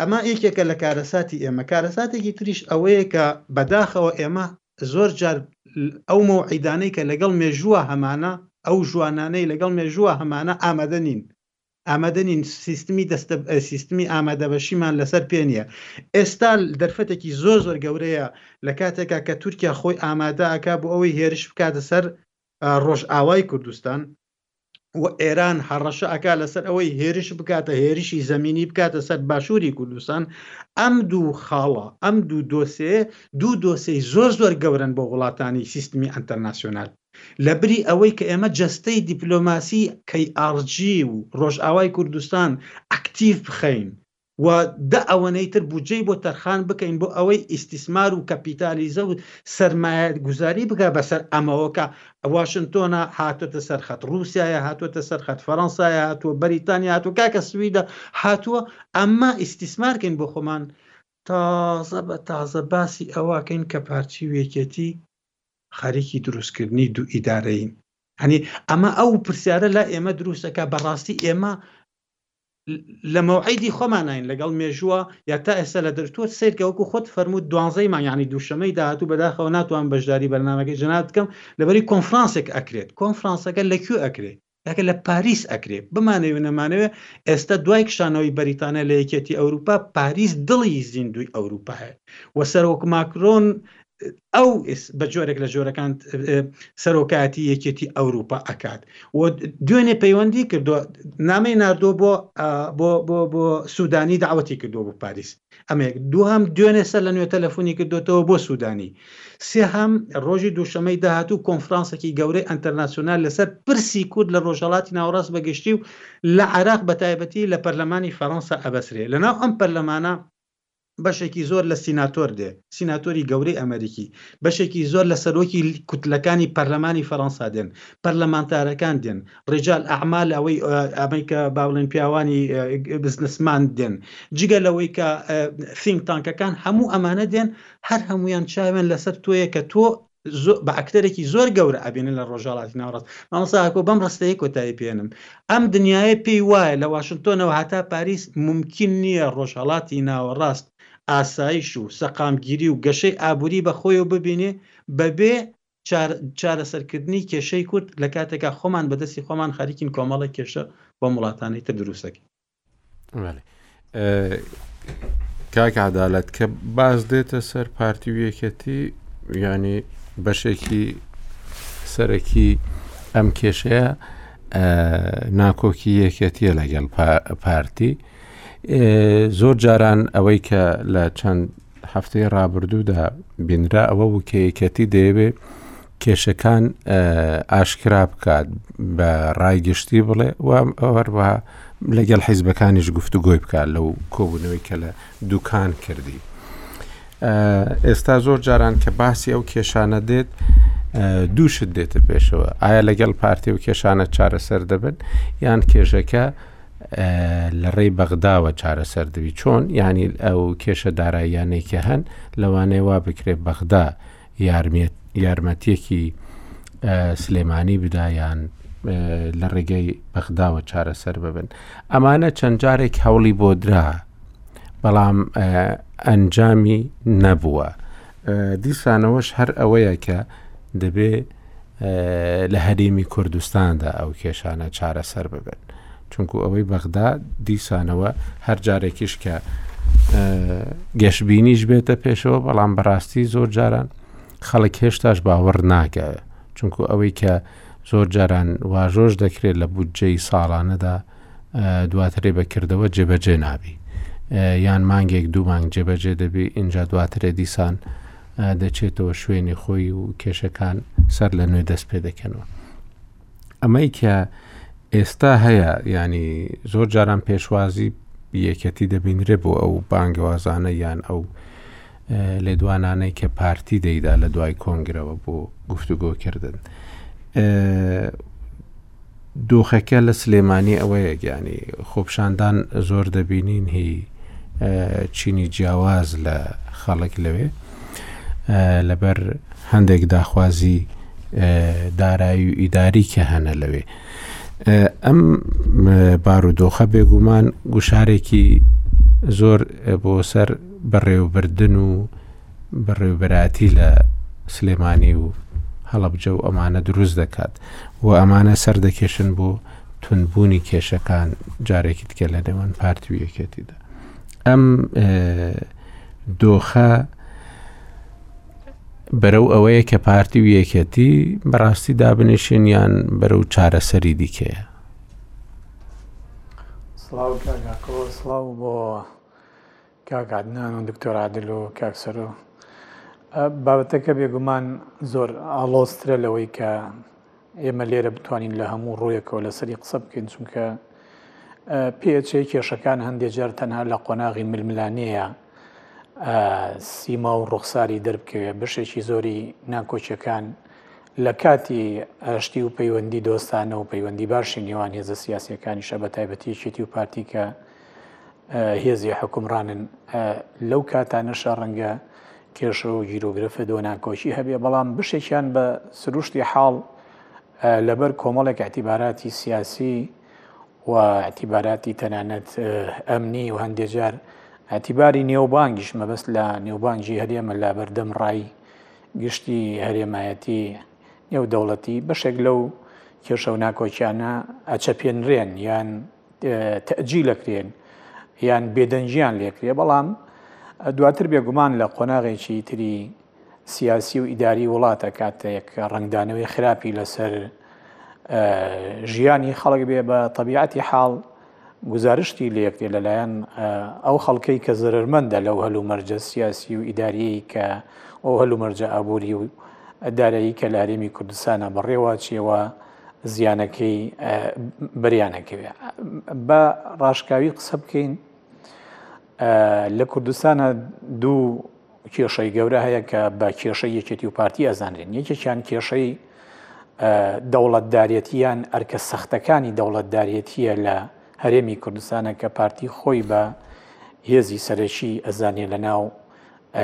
ئەمە یەکێکە لە کارەساتی ئێمە، کارەساتێکی تریش ئەوەیە کە بەداخەوە ئێمە زۆر جار ئەو مەوعیدانەی کە لەگەڵ مێژووە هەمانە، ئەو ژوانانەی لەگەڵ مێژووە هەمانە ئامادە نین، ئامادە نین، سیستمی دەستە، سیستمی ئامادەبەشیمان لەسەر پێ نییە. ئێستا دەرفەتێکی زۆر زۆر گەورەیە لە کاتێکا کە تورکیا خۆی ئامادە ئەکا بۆ ئەوەی هێرش بکاتە سەر ڕۆژئاوای کوردستان، و ئێران هەڕەشە ئەکا لەسەر ئەوەی هێرش بکاتە هێرشی زەمینی بکاتە سەر باشووری کوردستان ئەم دوو خاڵە ئەم دوو دۆسێ دوو دۆسەی زۆر زۆر گەورن بۆ وڵاتانی سیستمی ئەتەرناسیۆنال لە بری ئەوەی کە ئێمە جەستەی دیپلۆماسی کەی ئاڕجی و ڕۆژئاوای کوردستان ئەکتیڤ بخەین و دە ئەوەنەی تر بودجەی بۆ تەرخان بکەین بۆ ئەوەی ئیستیسمار و کەپیتالیزە و سەرمایەگوزاری بگا بەسەر ئەمەوە کە واشنتۆنە هاتۆتە سەر خەت ڕوسیایە هاتۆتە سەر خەت فەرەنسایە هاتووە بەریتانیا هاتوو کاکە سویدە هاتووە ئەمە ئیستیسمارکەین بۆ خۆمان تازە بە تازە باسی ئەوەکەین کە پارتی و یەکێتی خەریکی دروستکردنی دوو ئیدارەین هەنی ئەمە ئەو پرسیارە لای ئێمە دروستەکە بەڕاستی ئێمە لە مەوعیدی خۆماناین لەگەڵ مێژووە یا تا ئێستا لە دەر تۆ سەیرکە وەکو خۆت فەرمووت دوانزەی مانگ یانی دووشەمەی داهاتوو بەداخەوە ناتوانم بەشداری بەرنامەکەی جەنابت بکەم لەبەری کۆنفرانسێک ئەکرێت کۆنفرانسەکە لە کوێ ئەکرێ تاکە لە پاریس ئەکرێ بمانەوێ نەمانەوێ ئێستا دوای کشانەوەی بەریتانیا لە یەکێتی ئەوروپا پاریس دڵی زیندووی ئەوروپایە و سەرۆک ماکرۆن ئەو بە جۆرێک لە جۆرەکان سەرۆکایەتی یەکێتی ئەوروپا ئەکات و دوێنێ پەیوەندی کردو نامەی نردۆ بۆ بۆ بۆ بۆ سوودانی داوەتی کردووە بۆ پاریس ئەمێک دووهم دوێنێ سەر لە نوێ تەلەفۆنی کردوێتەوە بۆ سوودانی سێهام ڕۆژی دووشەمەی داهاتوو کۆنفرانسێکی گەورەی ئەتەرناسیۆنال لەسەر پرسی کورد لە ڕۆژهڵاتی ناوەڕاست بەگشتی و لە عراق بە تایبەتی لە پەرلەمانی فەرەنسا ئەبەسرێ لەناو ئەم پەرلەمانە بەشێکی زۆر لە سیناتۆر دێ، سیناتۆری گەورەی ئەمەریکی، بەشێکی زۆر لە سەرۆکی کوتلەکانی پەرلەمانی فەرەنسا دێن، پەرلەمانتارەکان دێن، ڕیجال ئەعمال ئەوەی ئەمەی کە با بڵێین پیاوانی بزنسمان دێن، جگە لەوەی کە ثینک تانکەکان هەموو ئەمانە دێن، هەر هەموویان چاویان لەسەر تۆیە کە تۆ بە ئەکتەرێکی زۆر گەورە ئەبینن لە ڕۆژهەڵاتی ناوەڕاست مامۆستا ئاکۆ بەم ڕستەیە کۆتایی پێنم ئەم دنیاە پێی وایە لە واشنتۆنەوە هاتا پاریس ممکن نییە ڕۆژهەڵاتی ناوەڕاست ئاسایش و سەقامگیری و گەشەی ئابووری بە خۆی و ببینێ بەبێ چارەسەرکردنی کێشەی کورد لە کاتێکا خۆمان بەدەستی خۆمان خەریکین کۆمەڵی کێشە بۆ وڵاتانی تر دروستەکەین کاک عدالت کە باز دێتە سەر پارتی و یەکەتی ینی بەشێکی سەرەکی ئەم کێشەیە ناکۆکی یەکەتیە لەگەڵ پارتی زۆر جاران ئەوەی کە لە چەند هەفتەی ڕابردوودا بینرا ئەوە بوو کە یەکەتی دەیەوێ کێشەکان ئاشکرا بکات بە ڕای گشتی بڵێ و هەروەها لەگەڵ حیزبەکانیش گفتوگۆی بکات لەو کۆبوونەوەی کە لە دوکان کردی. ئێستا زۆر جاران کە باسی ئەو کێشانە دێت دووشت دێتە پێشەوە ئایا لەگەڵ پارتی و کێشانە چارەسەر دەبن یان کێشەکە لە ڕێی بەغداوە چارەسەر دەبی چۆن ینی ئەو کێشە داراییانێکە هەن لەوانەیە وا بکرێت بەغدا یارمەتیەکی سلێمانی بدا یان لە ڕێگەی بەغداوە چارەسەر ببن ئەمانە چەند جارێک هەوڵی بۆ درا بەڵام ئەنجامی نەبووە دیسانەوەش هەر ئەوەیە کە دەبێ لە هەرێمی کوردستاندا ئەو کێشانە چارەسەر ببن چونکو ئەوەی بەغدا دیسانەوە هەر جارێکیش کە گەشببینیش بێتە پێشەوە بەڵام بەڕاستی زۆر جاران خەڵک هێشتاش باوەڕ ناکە چونکو ئەوەی کە زۆر جاران واژۆش دەکرێت لە بودجەی ساڵانەدا دواترێ بەکردەوە جێبەجێ نابی یان مانگێک دوو مانگ جێبەجێ دەبی اینجا دواترێ دیسان دەچێتەوە شوێنی خۆی و کێشەکان سەر لە نوێ دەست پێ دەکەنەوە ئەمەی کە ئێستا هەیە ینی زۆر جاران پێشوازی یەکەتی دەبینرێ بۆ ئەو بانگەوازانە یان ئەو لێدوانانەی کە پارتی دەیدا لە دوای کۆنگرەوە بۆ گفتوگۆکردن. دۆخەکە لە سلێمانی ئەوەیە گیانی خۆپشاندان زۆر دەبینین هی چینی جیاواز لە خەڵک لەوێ لەبەر هەندێک داخوازی دارایی و ئیداری کە هەنە لەوێ ئەم بارودۆخە بێگومان گوشارێکی زۆر بۆ سەر بەڕێوبردن و بەڕێوبەرایەتی لە سلێمانی و هەڵەبجە و ئەمانە دروست دەکات و ئەمانە سەردەکێشن بۆ تونبوونی کێشەکان جارێکی تکە لە نێوان پارتی و یەکێتیدا ئەم دۆخە بەرەو ئەوەیە کە پارتی و یەکێتی بەڕاستی دابنیشن یان بەرەو چارەسەری دیکەیە سڵاو کاگاکەەوە سڵاو بۆ کاک عەدنان و دکتۆر عادل و کاک سەرۆ بابەتەکە بێگومان زۆر ئاڵۆزترە لەوەی کە ئێمە لێرە بتوانین لە هەموو ڕوویەکەوە لەسەری قسە بکەین چونکە پێچەی کێشەکان هەندێک جار تەنها لە قۆناغی ململانەیە سیما و ڕوخساری دەربکەوێت بەشێکی زۆری ناکۆچەکان لە کاتی ئاشتی و پەیوەندی دۆستانە و پەیوەندی باشی نێوان هێزە سیاسەکانی شە بە تایبەتیشێتی و پارتیکە هێزی حکومڕانن لەو کاتانەشە ڕەنگە کێشە و گیرۆگرفە دۆ ناکۆکی هەبێ بەڵام بشێکیان بە سروشتی حاڵ لەبەر کۆمەڵێک ئەتیباراتی سیاسی و ئەتیباراتی تەنانەت ئەمنی و هەندێجار ئەتیباری نێوبانگیش مەبەست لە نێوبانگی هەرێمە لە بەردەم ڕای گشتی هەرێمایەتی نێو دەوڵەتی بەشێک لەو کێشە و ناکۆکیانە ئەچەپێنرێن یان تەجی لەکرێن یان بێدەنجیان لێکرێ بەڵام دواتر بێگومان لە قۆناغێکی تری سیاسی و ئیداری وڵاتە کاتێک ڕنگدانەوەی خراپی لەسەر ژیانی خەڵک بێ بە طبیعەتی حاڵ گزارشتی لەکرێ لەلایەن ئەو خەڵکەی کە زەرمەندە لەو هەلومەرجە سیاسی و ئیداریی کە ئەو هەلومەرجە ئابووری و دارایی کە لە هەرێمی کوردستانە بەڕێواچیەوە زیانەکەی بەریانەکەوێ بە ڕاشکاوی قسە بکەین لە کوردستانە دوو کێشەی گەورە هەیە کە بە کێشەی یەکێتی و پارتی ئەزانرێن یەکێکیان کێشەی دەوڵەتدارەتیان ئەرکە سەختەکانی دەوڵەتدارەتیە لە هەرێمی کوردستانە کە پارتی خۆی بە هێزی سەرەکی ئەزانێ لە ناو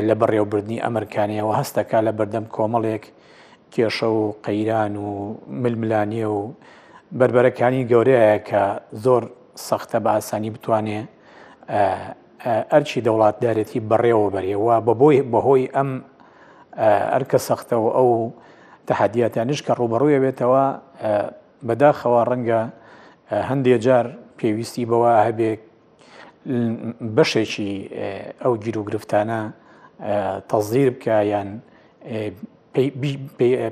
لە بەڕێوەبردنی ئەمرکانیەوە هەست دەکات لە بەردەم کۆمەڵێک کێشە و قەیران و ململانێ و بەربەرەکانی گەورەیە کە زۆر سەختە بە ئاسانی بتوانێ ئەرچی دەوڵاتدارێتی بەڕێوە بەرێەوە بە بۆی بەهۆی ئەم ئەرکە سەختە و ئەو تەحادیاتانش کە ڕوبەڕوویە بێتەوە بەداخەوە ڕەنگە هەندێ جار پێویستی بەوە هەبێت بەشێکی ئەو گیرروگرفتانە تەزیر بکە یان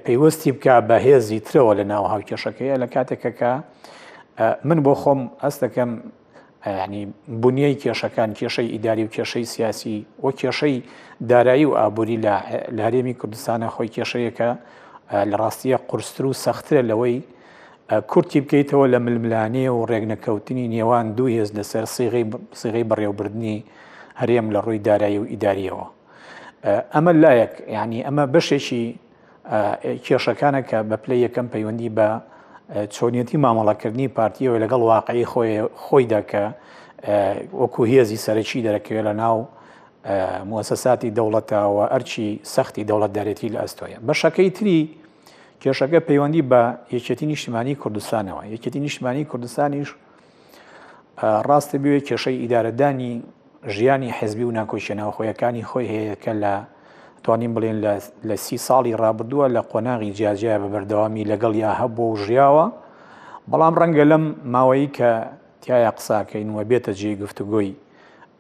پەیوەستی بکە بە هێزی ترەوە لە ناو هاوکێشەکەیە لە کاتێکەکە من بۆ خۆم ئەس دەکەم ینی بنیەی کێشەکان کێشەی ئیداری و کێشەی سیاسی و کێشەی دارایی و ئابووری لە هەرێمی کوردستانە خۆی کێشەیەەکە لە ڕاستیە قرستر و سەخترە لەوەی کورتی بکەیتەوە لە ململانێ و ڕێکنەکەوتنی نێوان دوو هێز لەسەر سیغەی بەڕێوبردنی هەرێم لە ڕووی دارایی و ئیداریەوە ئەمە لایەک یعنی ئەمە بەشێکی کێشەکانە کە بە پلەی یەکەم پەیوەندی بە چۆنیەتی مامەڵەکردنی پارتیەوە لەگەڵ واقعی خۆی خۆیدا کە وەکو هێزی سەرەکی دەرەکەوێت لە ناو موسەساتی دەوڵەتەوە ئەرچی سەختی دەوڵەتدارێتی لە ئەستۆیە بەشەکەی تری کێشەکە پەیوەندی بە یەکێتی نیشتمانی کوردستانەوە یەکێتی نیشتمانی کوردستانیش ڕاستە بوێ کێشەی ئیدارەدانی ژیانی حزبی و ناکۆچە ناوخۆیەکانی خۆی هەیە کە لە توانین بڵێن لە سی ساڵی ڕابردووە لە قۆناغی جیاجیا بە بەردەوامی لەگەڵ یا هەبوو و ژیاوە بەڵام ڕەنگە لەم ماوەیی کە تایە قساکەین وە بێتە جێ گفتوگۆی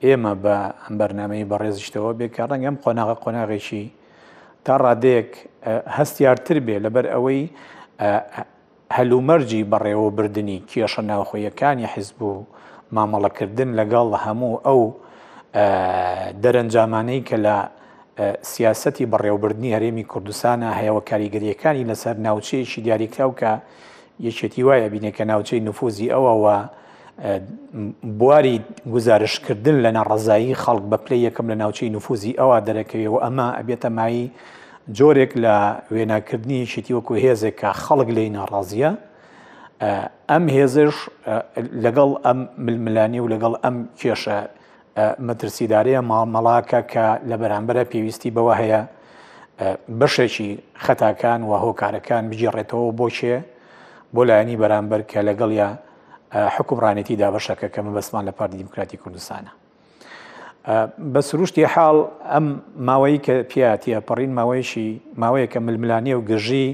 ئێمە بە ئەم بەرنمەی بەڕێزیشتەوە بێکە ڕەنگەم قۆناغە قۆناغێکی تا ڕادەیەک هەستیارتر بێ لەبەر ئەوەی هەلومەرجی بەڕێوەبردنی کێشە ناوخۆیەکانی حیزب و مامەڵەکردن لەگەڵ هەموو ئەو دەرەنجامانەی کە لە سیاستی بەڕێوەبردننی هەرێمی کوردستانە هەیەوە کاریگەریەکانی لەسەر ناوچەیەکی دیاریکراو کە یەکێتی وایە بینێکە ناوچەی نفوزی ئەوەوە بواری گوزارشتکردن لە ناڕەزایی خەڵک بە پلەی یەکەم لە ناوچەی نفوزی ئەوا دەرەکەوێ و ئەمە ئەبێتە مای جۆرێک لە وێناکردنی شتی وەکو هێزێک کە خەڵک لێی ناڕازیە ئەم هێزش لەگەڵ ئەم ململانی و لەگەڵ ئەم کێشە مەترسیدارەیە مامەڵاکە کە لە بەرامبەرە پێویستی بەوە هەیە بەشێکی خەتاکان و هۆکارەکان بگیڕێتەوە بۆ شێ بۆ لایەنی بەرامبەر کە لەگەڵە حکومڕانێتی دابەشەکە کە مەبەستمان لە پارتی دیموکراتی کوردستانە بە سروشتی حاڵ ئەم ماوەی کە پیاتە پەڕین ماوەیشی ماوەیەکە ململانیە و گەژی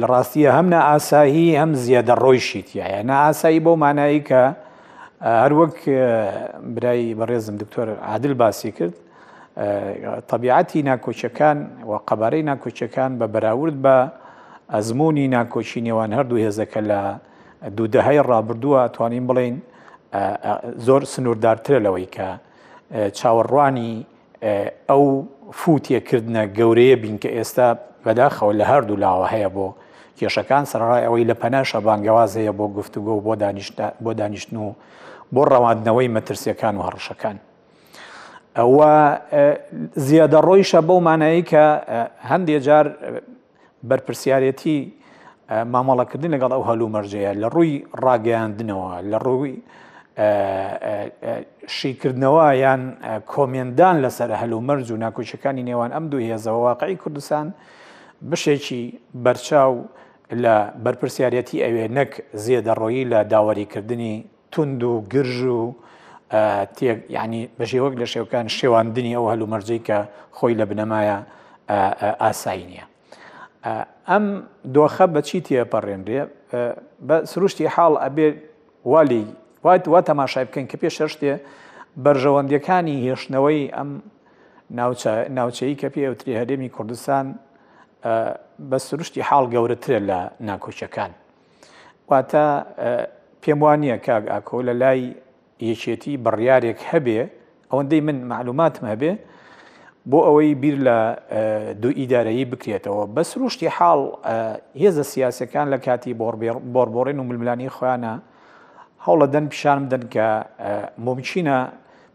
لە ڕاستیە هەم نە ئاسایی هەم زیادە ڕۆیشی تایە نە ئاسایی بۆ مانایی کە هەروەک برای بەڕێزم دکتۆر عادل باسی کرد طبیعەتی ناکۆچەکان و قەبارەی ناکۆچەکان بە بەراورد بە ئەزمموی ناکۆچی نێوان هەردوو هێزەکە لە دوو دەهەی ڕابردووە توانین بڵێین زۆر سنووردارترە لەوەی کە چاوەڕوانی ئەو فوتێکردنە گەورەیە بین کە ئێستا بەداخەوە لە هەردوو لاوە هەیە بۆ کێشەکان سەرڕای ئەوەی لە پەناشە بانگەواز هەیە بۆ گفتوگۆ بۆ بۆ دانیشتن و بۆ ڕەواندنەوەی مەترسیەکان و هەڕشەکان. ئەوە زیادە ڕۆیشە بەو مانایی کە هەندێ جار بەرپرسیارێتی مامەڵەکردن لەگەڵ ئەو هەلومەرجەیە لە ڕووی ڕاگەیاندنەوە لە ڕووی شیکردنەوە یان کۆمێندان لەسەر هەلومەرج و ناکۆچەکانی نێوان ئەم دوو هێزەوە واقعی کوردستان بشێکی بەرچاو لە بەرپرسیارەتی ئەوێ نەک زیێدەڕۆیی لە داوەریکردنی توند و گرژ و یعنی بەژێ وەک لە شێوکان شێواندنی ئەو هەلومەرجەی کە خۆی لە بنەمایە ئاسایی نییە ئەم دۆخە بەچی تێپەڕێنرێ بە سروشتی حاڵ ئەبێ والی وایت وا تەماشای بکەن کە پێش شتێ بەرژەوەندەکانی هێشتنەوەی ئەم ناوچەی کە پێ ئەوتری هەرێمی کوردستان بە سروشتی حاڵ گەورەترە لە ناکۆچەکان واتە پێم وا نییە کاک ئاکۆ لە لای یەکێتی بڕیارێک هەبێ ئەوەندەی من معلوماتم هەبێ بۆ ئەوەی بیر لە دوو ئیدارەیی بکرێتەوە بە سروشتی حاڵ هێزە سیاسەکان لە کاتی بۆڕبۆڕێن و ململانی خۆیانە هەوڵە دەن پیشان بدەن کە ممچینە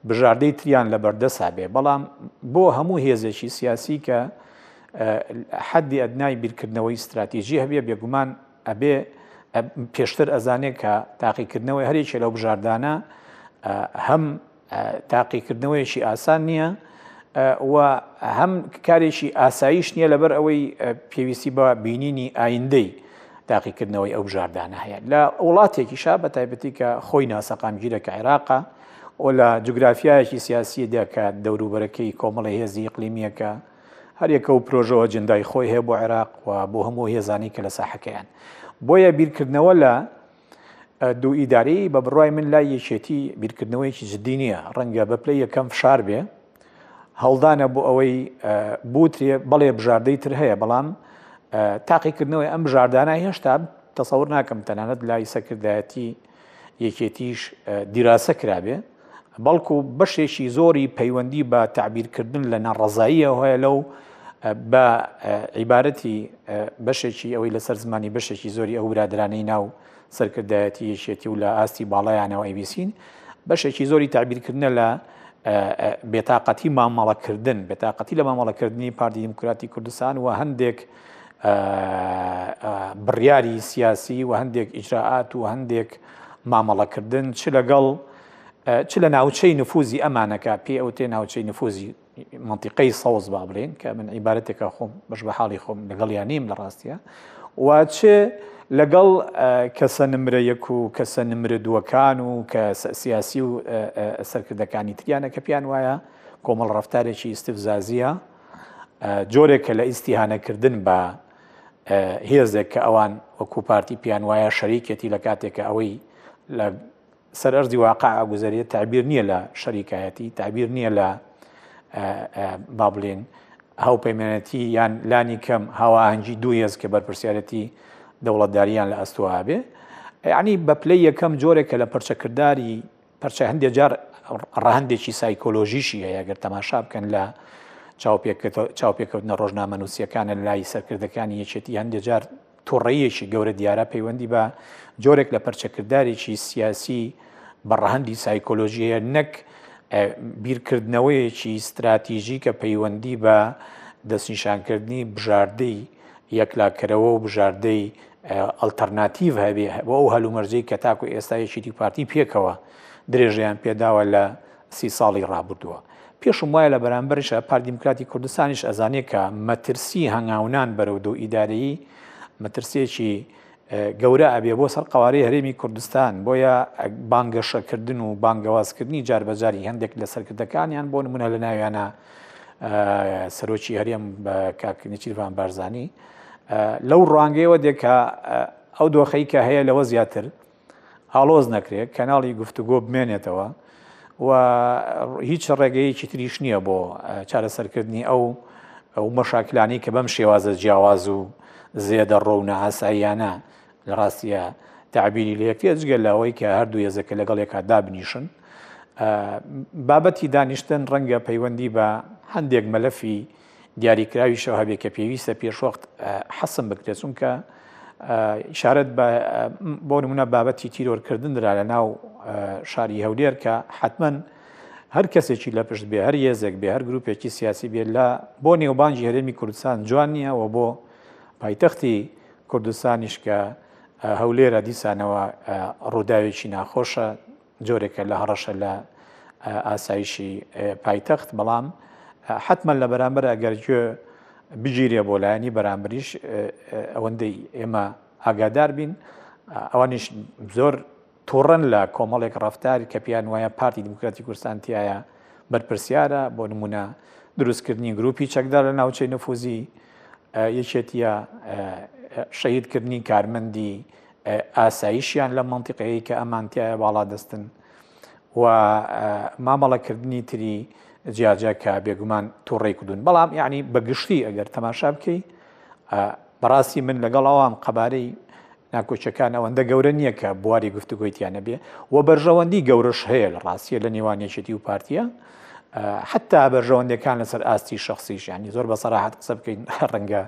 بژاردەی تریان لە بەردەسا بێ بەڵام بۆ هەموو هێزێکی سیاسی کە حەدی ئەدنای بیرکردنەوەی ستراتیجی هەبێ بێگومان ئەبێ پێشتر ئەزانێت کە تاقیکردنەوەی هەرێکی لەو بژاردانە هەم تاقیکردنەوەیەکی ئاسان نییە و هەم کارێکی ئاساییش نییە لەبەر ئەوەی پێویستی بە بینینی ئایندەی تاقیکردنەوەی ئەو بژاردانە هەیە لە وڵاتێکی شا بە تایبەتی کە خۆی ناسەقامگیرە کە عێراقا و لە جوگرافایەکی سیاسی دەکات دەوروبەرەکەی کۆمەڵی هێزی قلیمیەکە هەر یەکە و پرۆژە و ئەجندای خۆی هەیە بۆ عێراق و بۆ هەموو هێزانی کە لە ساحەکەیان بۆیە بیرکردنەوە لە دوو ئیداری بە بڕای من لای یەکێتی بیرکردنەوەیکی جددی نییە ڕەنگە بە پلەی یەکەم فشار بێ هەڵدانە بۆ ئەوەی بوترێ بەڵێ بژاردەی تر هەیە بەڵام تاقیکردنەوەی ئەم بژاردانە هێشتا تەسەور ناکەم تەنانەت لای سەکردایەتی یەکێتیش دیراسە کرابێ بەڵکو بەشێکی زۆری پەیوەندی بە تعبیرکردن لە ناڕەزاییە هۆیە لەو بە عیبارەتی بەشێکی ئەوەی لەسەر زمانی بەشێکی زۆری ئەو برادرانەی ناو سەرکردایەتی یەکێتی و لە ئاستی باڵایانەوە ئەیبیسین بەشێکی زۆری تعبیرکردە لە بێتاقەتی مامەڵەکردن بێتاقەتی لە مامەڵەکردنی پارتی دیموکراتی کوردستان و هەندێک بڕیاری سیاسی و هەندێک ئیجرراعات و هەندێک مامەڵەکردن چ لەگەڵ چ لە ناوچەی نفوزی ئەمانەکە پێ ئەو تێ ناوچەی نفوزی منتیقەی سەوز با بڵێن کە من عیبارەتێکە خۆم بەش بە حاڵی خۆم لەگەڵ یان نیم لە ڕاستە و چ لەگەڵ کەسە نمرە یەک و کەسە نمرە دووەکان و کە سیاسی و سەرکردەکانی تریانە کە پێیان وایە کۆمەڵ ڕفتارێکی ئیسفزازیە جۆرێکە لە ئیستیهانەکردن بە هێزێک کە ئەوان وەکو پارتی پیان وایە شەریکەتی لە کاتێکە ئەوەی لە سەر ئەرزی واقع گوزەریە تعبیر نییە لە شەریکایەتی تعبیر نییە لە با بڵێن هاوپەیمەتی یان لانی کەم هاواهنگگی دوو هێز کە بەرپرسیارەتی دەوڵەتداریان لە ئەستوابێ ینی بە پلەی یەکەم جۆرێکە لە پرچەکردداری پەرچە هەندێک جار ڕەهەندێکی سایکۆلۆژیشی هەیە گەر تەماشا بکەن لە چاوپێکەوتنە ڕۆژنامەنووسەکانە لای سەرکردەکانی یەکێتی هەندێک جار تۆڕەیەکی گەورە دیارە پەیوەندی بە جۆرێک لە پەرچەکردارێکی سیاسی بە ڕەهندی سایکۆلۆژیەیە نەک بیرکردنەوەیەکی استراتیژی کە پەیوەندی بە دەستنیشانکردنی بژاردەی یەکلاکەرەوە و بژاردەی ئەڵتەرناتیڤ هەبێ بۆ ئەو هەلومەرجەی کە تاکو ئێستا یەکێتی پارتی پێکەوە درێژەیان پێداوە لە سی ساڵی ڕابردووە پێشم وایە لە بەرامبەرشە پاردیموکراتی کوردستانیش ئەزانێ کە مەترسی هەنگاونان بەرەو دوو ئیدارەیی مەترسێکی گەورە ئەبێ بۆ سەر قوارەی هەرێمی کوردستان بۆیە بانگەشەکردن و بانگەوازکردنی جار بەجاری هەندێک لە سەرکردەکانیان بۆ نمونە لە ناویانە سەرۆکی هەرێم بە کاک نێچیرڤان بارزانی لەو ڕوانگەیەوە دێک کە ئەو دۆخەی کە هەیە لەوە زیاتر ئاڵۆز نەکرێت کەناڵی گفتوگۆ بمێنێتەوە و هیچ ڕێگەیەکی تریش نییە بۆ چارەسەرکردنی ئەو ئەو مەشاکلانی کە بەم شێوازە جیاواز و زێدە ڕۆ و نەئاساییانە لە ڕاستییا تەعبیری لە یەکتیە جگە لە ئەوەی کە هەردوو یەزەکە لەگەڵ یەکا دابنیشن. بابەتی دانیشتن ڕەنگە پەیوەندی بە هەندێک مەلەفی دیاریکراویشەوە هەبێ کە پێویستە پێشوەخت حەسم بکرێت چونکە ئیشارەت بۆ نمونە بابەتی تیرۆرکردن درا لە ناو شاری هەولێر کە حتمما هەر کەسێکی لە پشت بێ هەر یەزێک بێ هەر گروپێکی سیاسی بێت لە بۆ نێوبانجی هەرێمی کوردستان جوان نییە و بۆ پایتەختی کوردستانیش کە هەولێرە دیسانەوە ڕووداوێکی ناخۆشە جۆرێکە لە هەڕەشە لە ئاسایشی پایتەخت بەڵام حتمما لە بەرامبەر ئەگەر گوێ بگیرێ بۆ لایەنی بەرامبریش ئەوەندەی ئێمە ئاگادار بین ئەوانیش زۆر توڕەن لە کۆمەڵێک ڕەفتار کە پێیان وایە پارتی دیموکراتی کوردستان تیایا بەرپرسیارە، بۆ نموونە دروستکردنی گروپی چەکدار لە ناوچەی نفوزی یەکێتیە، شەهیدکردنی کارمەندی ئاسایشیان لەم مەنتیقەیەی کە ئەمان تیایا باڵادەستن و مامەڵەکردنی تری جیاجیا کە بێگومان توڕەی کردوون، بەڵام یانی بە گشتی ئەگەر تەماشا بکەی بەڕاستی من لەگەڵ ئەوام قەبارەی ناکۆچەکان ئەوەندە گەورە نییە کە بواری گفتوگویتیانە بێ و بەرژەوەندی گەورەش هەیە لە ڕاستیە لە نێوان یەکێتی و پارتیە حتا بەرژەوەندەکان لەسەر ئاستی شخصیش ینی زۆر بە سەراحەت قسە بکەین ڕەنگە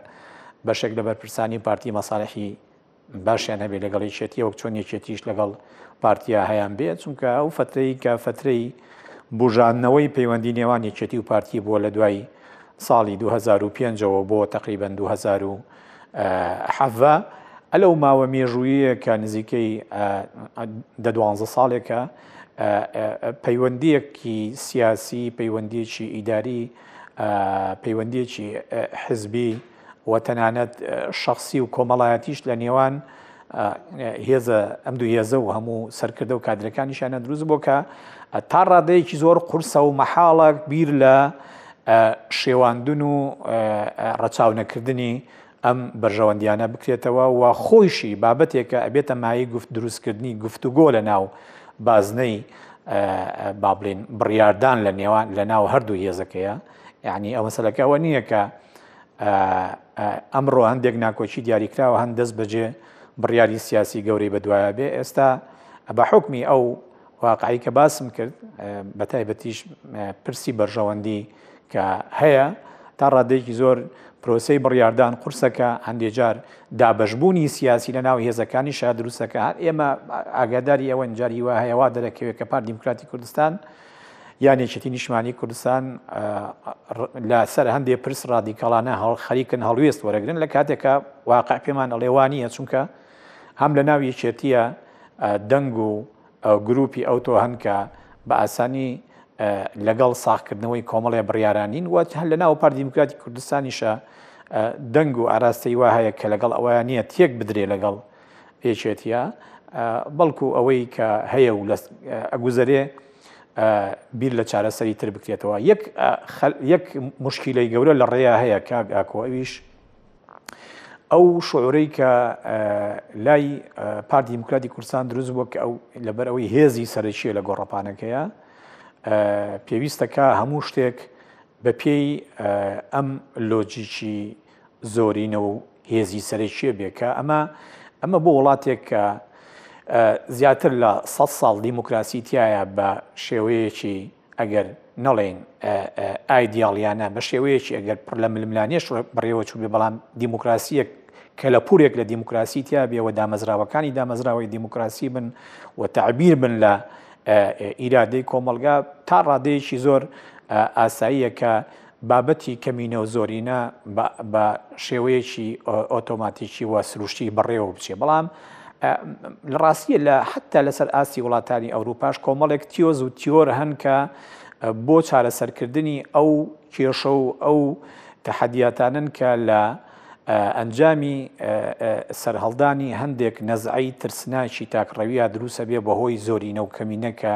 بەشێک لە بەرپرسانی پارتی مەساالحی باشیان هەبێت لەگەڵ یەکێتی وەک چۆن یەکێتیش لەگەڵ پارتیا هەیان بێت چونکە ئەو فترەی کە فترەی بژانەوەی پەیوەندی نێوان یەکێتی و پارتی بووە لە دوای ساڵی دوو هەزار و پێنج ەوە بۆ تەقریبەن دوو هەزار و حەڤە ە لەو ماوە مێژوویە کە نزیکەی دە دوانزە ساڵێکە پەیوەندیەکی سیاسی پەیوەندیەکی ئیداری پەیوەندیەکی حزبی و تەنانەت شەخسی و کۆمەڵایەتیش لە نێوان هێزە ئەم دوو هێزە و هەموو سەرکردە و کادرەکانیشانە دروست بۆ کە تا ڕادەیەکی زۆر قورسە و مەحاڵە بیر لە شێواندن و ڕەچاونەکردنی ئەم بەرژەوەندیانە بکرێتەوە و خۆیشی بابەتێکە ئەبێتە مای گفت دروستکردنی گفتوگۆ لە ناو بازنەی بابلین بڕاردان لە نێوان لە ناو هەردوو هێزەکەیە یعنی ئەو مەسلەکە ئەوە نییە کە ئەمڕۆ هەندێک ناکۆکی دیاریکراوە هەند دەست بەجێ بڕیاری سیاسی گەورەی بەدوایە بێ ئێستا بە حکمی ئەو واقعی کە باسم کرد بە تایبەتیش پرسی بەرژەوەندی کە هەیە تا ڕادێکی زۆر پرۆسی بڕاردان قورسەکە هەندێک جار دابشبوونی سیاسی لە ناو هێزەکانی شار دروستەکە ئێمە ئاگاداری ئەوەن جاری وە هەیەوا دەرەکەوێت کە پار دیموکراتی کوردستان یان یەکێتی نیشمانی کوردستان لە سەر هەندێ پرس ڕادیکاڵانە هەڵ خەریکن هەڵوێست وەرەگرن لە کاتێکە واقع پێمان ئەڵێوانە چونکە هەم لە ناو یەکێتیە دەنگ و گروپی ئەوتۆ هەنکە بە ئاسانی لەگەڵ ساخکردنەوەی کۆمەڵێ بڕیارانین وەت هەر لە ناو پار دیموکراتی کوردستانیشە دەنگ و ئاراستەی وا هەیە کە لەگەڵ ئەوەیان نییە تێک بدرێ لەگەڵ یەکێتیە بەڵکو ئەوەی کە هەیە و لە ئەگوزەرێ بیر لە چارەسەری تر بکرێتەوە یەک مشکیلەی گەورە لە ڕێیا هەیە کاک ئاکۆ ئەویش ئەو شعورەی کە لای پارتی دیموکراتی کوردستان دروست بووە کە ئەو لەبەر ئەوەی هێزی سەرەکیە لە گۆڕەپانەکەیە پێویستەکە هەموو شتێک بە پێی ئەم لۆجیکی زۆرینە و هێزی سەرەکیە بێکە ئەمە ئەمە بۆ وڵاتێک کە زیاتر لە سە ساڵ دیموکراسی تایە بە شێوەیەکی ئەگەر نەڵێن ئایدیاڵیانە بە شێوەیەکی ئەگەر پڕ لە ململانێش بڕێوە چوو بێ بەڵام دیموکراسیەک کە لە پورێک لە دیموکراسی تیا بێەوە دامەزراوەکانی دامەزراوەی دیموکراسی بن و تعبیر بن لە ئیرادەی کۆمەلگا تا ڕادەیەکی زۆر ئاساییە کە بابەتی کەمینەو زۆرینە بە شێوەیەکی ئۆتۆماتیکی و سروشتی بەڕێوە بچێ بەڵام لە ڕاستیە لە حتا لەسەر ئاستی وڵاتانی ئەوروپاش کۆمەڵێک تیۆز و تیۆر هەن کە بۆ چارەسەرکردنی ئەو کێشە و ئەو تەحەدیاتانن کە لە ئەنجامی سەرهەڵدانی هەندێک نەزعی ترسناکی تاکڕەویە دروسە بێ بەهۆی زۆرینە و کەمینەکە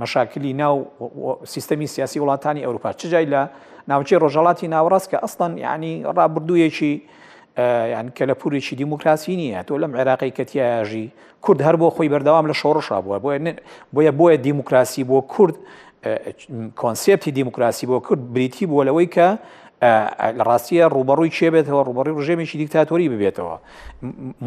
مەشاکلی ناو سیستەمی سیاسی وڵاتانی ئەوروپا چ جای لە ناوچەی ڕۆژەڵاتی ناوەڕاست کە ئەستان ینی ڕابردوویەکی یان کە لە پورێکی دیموکراسی نییە تۆ لەم عێراقی کەتیاژی کورد هەر بۆ خۆی بەردەوام لە شۆڕشا بووە بۆیە بۆیە بۆیە دیموکراسی بۆ کورد کۆنسپتی دیموکراسی بۆ کورد بریتی بووە لەوەی کە لە ڕاستیە ڕوبەڕووی چێبێتەوە ڕوبەڕی ڕژێمێکی دیکتاتۆری ببێتەوە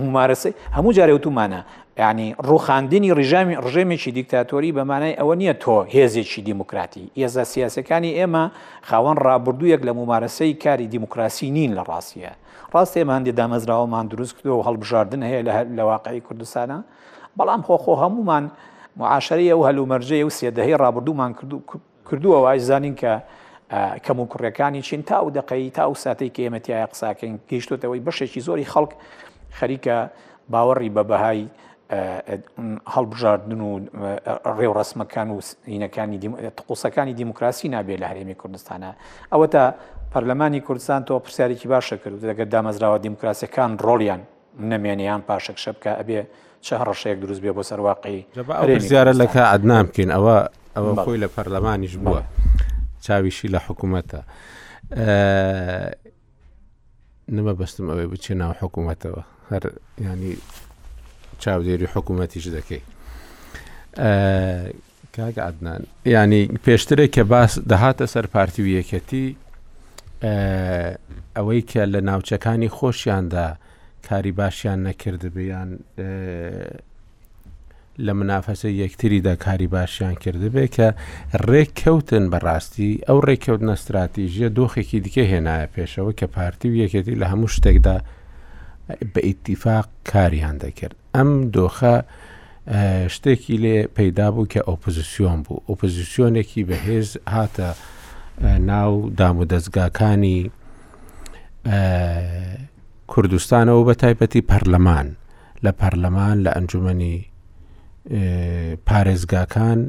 ممارەسەی هەموو جارێ وتومانە یانی ڕووخاندنی ڕژامی ڕژێمێکی دیکتاتۆری بە مانای ئەوە نییە تۆ هێزێکی دیموکراتی ئێزە سیاسەکانی ئێمە خاوەن ڕابردوویەک لە ممارەسەی کاری دیموکراسی نین لە ڕاستیە ڕاست ئێمە هەندێک دامەزراوەمان دروست کردو و هەڵبژاردن هەیە لە واقعی کوردستانە بەڵام خۆخۆ هەمومان معاشری ئەو هەلومەرجەیە و سێدەهەی ڕابردوومان کردو کردووە وای زانین کە کەموکوڕیەکانی چین تا و دقەی تا و ساتەی کە ئێمە تایە قساکەین گەیشتوتەوەی بەشێکی زۆری خەڵک خەریکە باوەڕی بە بەهای هەڵبژاردن و ڕێوڕسمەکان و سینەکانی قوسەکانی دیموکراسی نابێت لە هەرێمی کوردستانە ئەوە تا پەرلەمانی کوردستان تۆ پرسیارێکی باشە کرد دەگەر دامەزراوە دیموکراسەکان ڕۆڵیان نەمێنێ یان پاشەکشە بکا ئەبێ چ هەڕەشەیەک دروست بێ بۆ سەر واقعی جەبە ئەو هەرێمی پرسیارە لە کوردستان. کا عەدنان بکەین ئەوە ئەوە بەڵێ. خۆی لە پەرلەمانیش بووە بەڵێ. چاویشی لە حکوومەتە نمە بەستم ئەوەی بچێ ناو حکوومەتەوە هەر ینی چاودێری حکوومەتیش دەکەی ئە، کاک عەدنان یانی پێشترێک کە باس دەهاتە سەر پارتی و یەکێتی ئەوەی کە لە ناوچەکانی خۆشیاندا کاری باشیان نەکردبیان لە منافەسە یەکتریدا کاری باشیان کردبێ کە ڕێک کەوتن بەڕاستی ئەو ڕێککەوت نەستراتیژیە دۆخێکی دیکە هێنایە پێشەوە کە پارتی و یەکێتی لە هەموو شتێکدا بە ئیتیفاق کاریان دەکرد ئەم دۆخە شتێکی لێ پەیدا بوو کە ئۆپۆزیسیۆن بوو ئۆپۆزیسیۆنێکی بەهێز هاتە ناو دام و دەستگاکانی کوردستانەوە بە تایبەتی پەرلەمان لە پەرلەمان لە ئەنجومی پارێزگاکان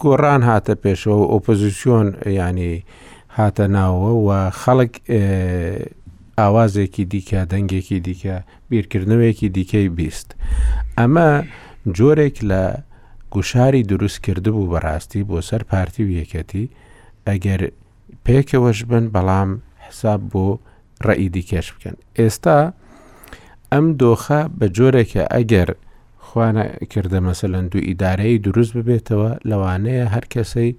گۆڕان هاتە پێشەوە ئۆپۆزیسیۆن ینی هاتە ناوە و خەڵک ئاوازێکی دیکە دەنگێکی دیکە بیرکردنەوەیەکی دیکەی بیست. ئەمە جۆرێک لە گوشاری دروست کردبوو بەڕاستی بۆ سەر پارتی و یەکەتی ئەگەر پێکەوەش بن بەڵام حساب بۆ ڕێی دیکەش بکەن ئێستا ئەم دۆخە بە جۆرێکە ئەگەر خوا نە کردە مەسەلەن دوو ئیدارەیی دروست ببێتەوە، لەوانەیە هەر کەسەی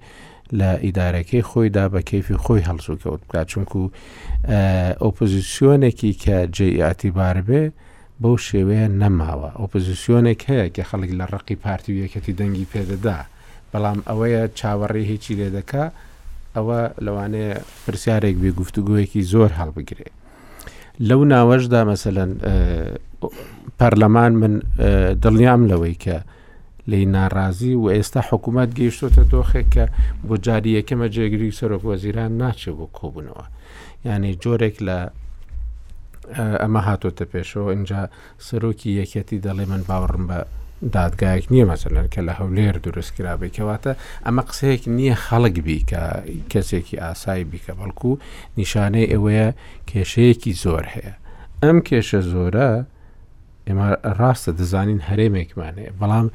لە ئیدارەکەی خۆیدا بە کەیفی خۆی هەڵسو کەوت بکات چونکو ئۆپۆزیسیۆنێکی کە جێ ئاعتیبار بێ بەو شێوەیە نەماوە ئۆپۆزیسیۆنێک هەیە کە خەڵک لە ڕقی پارتی و یەکەتی دەنگی پێدەدا بەڵام ئەوەیە چاوەڕی هیچی لێ دەکا ئەوە لەوانەیە پرسیارێک بێ گفتوگویەکی زۆر هەڵبگرێ لەو ناوەشدا مەسەلەن پەرلەمان من دڵنیام لەوەی کە لی ناڕازی و ئێستا حکوومەت گەیشتۆتە دۆخێک کە بۆ جاری یەکەمە جێگری سەرۆک وەزیران ناچێ بۆ کۆبوونەوە یعنی جۆرێک لە ئەمە هاتۆتە پێشەوە اینجا سەرۆکی یەکێتی دەڵێ من باوەڕم بە دادگایەک نییە مەسەن کە لە هەولێر دروست کرابی کەواتە ئەمە قسەیەک نییە خەڵک بی کە کەسێکی ئاسایی بیکە بەڵکو نیشانەی ئەوەیە کێشەیەکی زۆر هەیە ئەم کێشە زۆرە ئێمە ڕاستە دەزانین هەرێمێکمان هەیە بەڵام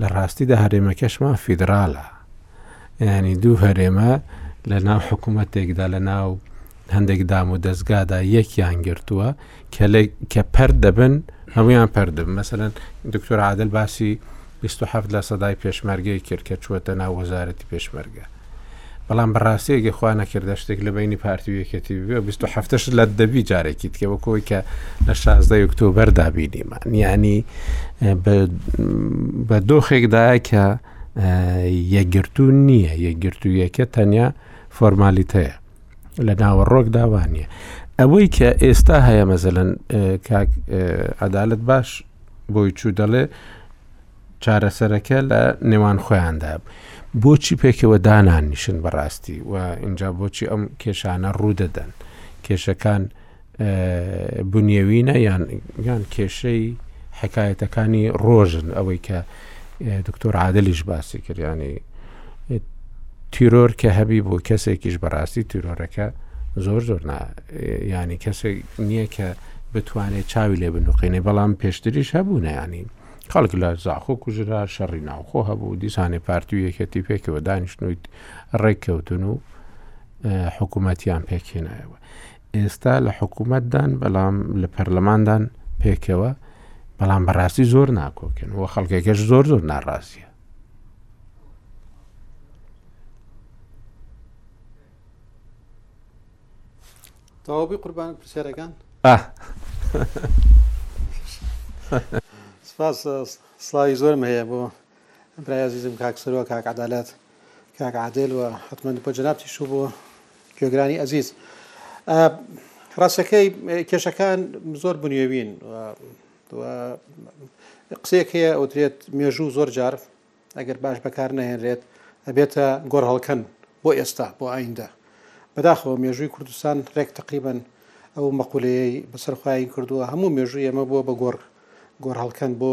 لە ڕاستیدا هەرێمەکەشمان فیدراالە ینی دوو هەرێمە لە ناو حکوومەتێکدا لە ناو هەندێک دام و دەستگادا یەکیان گرتووە کە پەر دەبن هەمویان پەر دەبن مەسەن دکتۆر عادل باسی 27 لە سەدای پێشمەرگەی کرد کە چووەتە ناو وەزارەتی پێشمەرگە بەڵام بەڕاستەیەگە خوا نەکردە شتێک لە بینی پارتیویەکەتی بێ 27ش لە دەبی جارێکی تکەوە کۆی کە لە 16 ئۆکتۆبەر دابینیمان یعنی بە دۆخێکدا کە یەکگرتو نییە یەکگرتوویەکە تەنیا فۆرمالیتەیە لە ناوەڕۆکدا وا نییە. ئەوەی کە ئێستا هەیە مەزەلەن کاک عەدالت باش بۆی چوو دەڵێ چارەسەرەکە لە نێوان خۆیاندا. بۆچی پێکەوە دانانیشن بەڕاستی و اینجا بۆچی ئەم کێشانە ڕوودەدەن کێشەکان بنیەوینە یان کێشەی حەکایەتەکانی ڕۆژن ئەوەی کە دکتۆر عادلیش باسی کردیانی تیرۆر کە هەبی بۆ کەسێکیش بەڕاستی تیرۆرەکە زۆر زۆر ینی کەسێک نییە کە بتوانێت چاوی لێ بنوقینێ بەڵام پێشتریش هەبوو نەیانی خەڵک لە زاخۆ کوژرا شەڕی ناوخۆ هەبوو دیسانێ پارتی و یەکەتی پێکەوە دانیشتنویت ڕێککەوتن و حکوومەتیان پێکهێنایەوە ئێستا لە حکوومەتدان بەڵام لە پەرلەماندان پێکەوە بەڵام بەڕاستی زۆر ناکۆکن و خەڵکەکەش زۆر زۆر ناڕاستە تەواوی قوربان پرسیارەکان سپاس سڵاوی زۆرم هەیە بۆ برای ئەزیزم کاک سروە کاک عەدالەت کاک عادل و حتمەن بۆ جنابتیش و بۆ گوێگرانی ئەزیز ڕاستەکەی کێشەکان زۆر بنیێوین قسێک هەیە ئەوترێت مێژوو زۆر جار ئەگەر باش بەکار نەهێنرێت ئەبێتە گۆر هەڵکەن بۆ ئێستا بۆ ئایندە بەداخەوە مێژووی کوردستان ڕێک تقریبن ئەو مەقولەیەی بەسەرخواین کردووە هەموو مێژووی ئەمە بووە بە گۆڕ گۆڕ هەڵکەن بۆ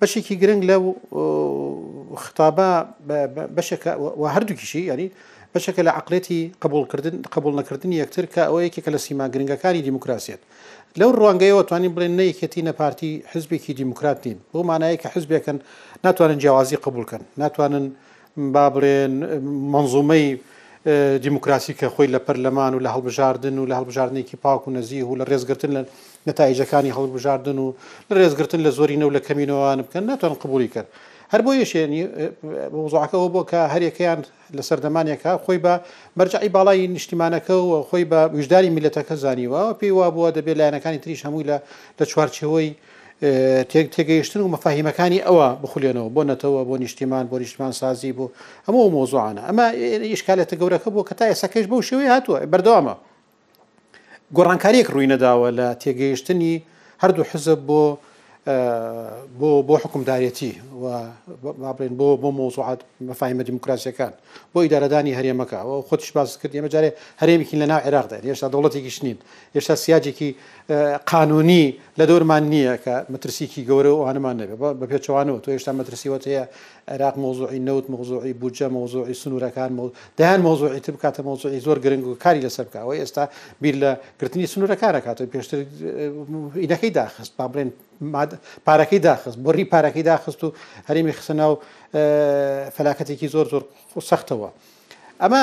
بەشێکی گرنگ لەو خطابە بەشەکە و هەردووکیشی یاری بەشەکە لە عقلێتی قبولکردن قبول نەکردنی یەکتر کە ئەوە یەکێکە لە سیما گرنگەکانی دیموکراسیت لەو ڕوانگەیەوە توانین بڵێن نەیەکێتی نە پارتی حزبێکی دیموکرات نین بۆ مانایە کە حزبێکن ناتوانن جیاوازی قبولکەن ناتوانن با بڵێن مەنزومەی دیموکراسی کە خۆی لە پەرلەمان و لە هەڵبژاردن و لە هەڵبژاردنێکی پاک و نەزیه و لە ڕێزگرتن لە نەتائیجەکانی هەڵبژاردن و لە ڕێزگرتن لە زۆرینە و لە کەمینەوەوان بکەن ناتوانن قبوڵی کەن هەر بۆ یەشێنی وزعەکە ئەوە بۆ کە هەرێکەیان لە سەردەمانێکە خۆی بە مەرجعی باڵای نیشتیمانەکە و خۆی بە ویژداری میلەتەکە زانیوە پێی وا بووە دەبێت لایەنەکانی تریش هەمووی لە لە چوارچەوەی تێگەیشتن و مەفاهیمەکانی ئەوە بخولێنەوە بۆ نەتەوە بۆ نیشتیمان بۆ نیشتمان سازی بۆ هەموو ئەو مۆزوعانە ئەمە ئیشکالێتە گەورەکە بوو کە تا ئێسەکەش بەو شێوەی هاتووە بەردەوامە گۆڕانکاریەک ڕووی نەداوە لە تێگەیشتنی هەردوو حزب بۆ بۆ بۆ حکومدارەتی و بابرێن بۆ بۆ مۆزوعات مەفاهمە دیموکراسیەکان بۆ ئیدارەدانی هەرێمەکە و خۆتیش باس کرد ئێمە جارێ هەرێمێکی لە ناو عێراقدا هێشتا دەوڵەتێکیش نین هێشتا سیاجێکی قانونی لەدورمان نیە کە مەترسیکی گەورە و ئەوانەمان نەبێ بە پێچەوانەوە تۆ هێشتا مەترسیوەت هەیە عێراق مەوزوعی نەوت مەوزوعی بودجە مەوزوعی سنورەکان مەو دەیان مەوزوعی تر بکاتە مەوزوعی زۆر گرنگ و کاری لەسەر بکە ئەوەی ئێستا بیر لە گرتنی سنورەکانە کاتەوە پێشتر ئینەکەی داخست با بڵێن پارەکەی داخست بۆری پارەکەی داخست و هەرێمی خسە ناو فەلاکەتێکی زۆر زۆر سەختەوە ئەمە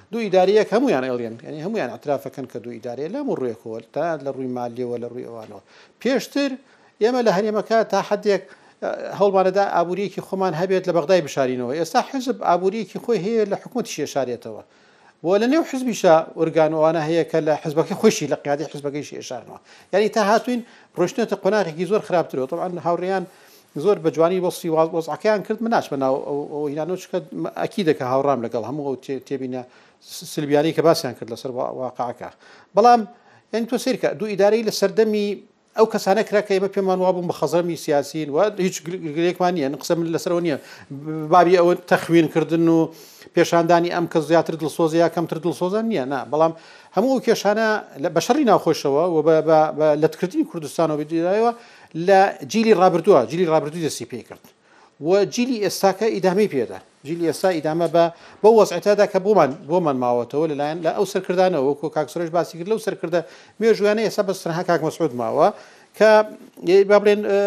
دوو ئیدارە یەک هەموویان ئێڵیەن یانی هەموویان ئەترافەکەن کە دوو ئیدارەیە لەموو ڕوێکەوە تەنانەت لە ڕووی مالیەوە لە ڕووی ئەوانەوە پێشتر ئێمە لە هەرێمەکە تا حدێک هەوڵمانەدا ئابووریەکی خۆمان هەبێت لە بەغدای بشارینەوە ئێستا حزب ئابووریەکی خۆی هەیە لە حکوومەتی شێشارێتەوە بۆ لە نێو حزبیشە ئۆرگانوانە هەیە کە لە حزبەکە خۆشی لە قیادی حزبەکەی شێشارنەوە یعنی تا هاتوین ڕۆشتێتە قۆناغێکی زۆر خراپترەوە طبعا هاوڕێیان زۆر بە جوانی وەسفی وەزعەکەیان کرد من ناچمە ناو ئەو هینانەوە چونکە ئەکیدە کە هاوڕام لەگەڵ هەموو ئەو تێبینە سلبیانەی کە باسیان کرد لەسەر واقعەکە بەڵام یعنی تۆ سیر کە دوو ئیدارەی لە سەردەمی ئەو کەسانە کرا کە ئێمە پێمان وابووم بە خەزەمی سیاسین و هیچ گرێکمان نییە قسە من لەسەرەوە نییە بابی ئەوە تەخوین کردن و پێشاندانی ئەم کە زیاتر دڵسۆزە یا کەمتر دڵسۆزە نییە نا بەڵام هەموو ئەو کێشانە بە شەڕی ناوخۆشەوە و بە لەتکردنی کوردستان و بدیرایەوە لە جیلی ڕابردووە جیلی ڕابردوو دەستی پێی کرد و جیلی ئێستاکە ئیدامەی پێدا جیلی ئێستا ئیدامە بە بە وەزعتادا کە بۆمان بۆمان ماوەتەوە لەلایەن لە ئەو سەرکردانەوە وەکو کاک سرێش باسی کرد لەو سەرکردە مێژوویانە ئێستا بەس تەنها کاک مەسعود ماوە کە ئێ، با بڵێن ئە،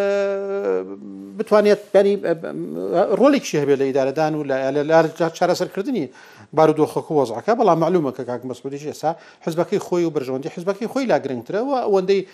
بتوانێت بەری ڕۆلێکشی هەبێت لە ئیدارەدان و لە لە- لە چارەسەرکردنی بارودۆخەکە و وەزعەکە بەڵام معلومە کە کاک مەسعودیش ئێستا حزبەکەی خۆی و بەرژەوەندی حزبەکەی خۆی لا گرنگترە و ئەوەندەی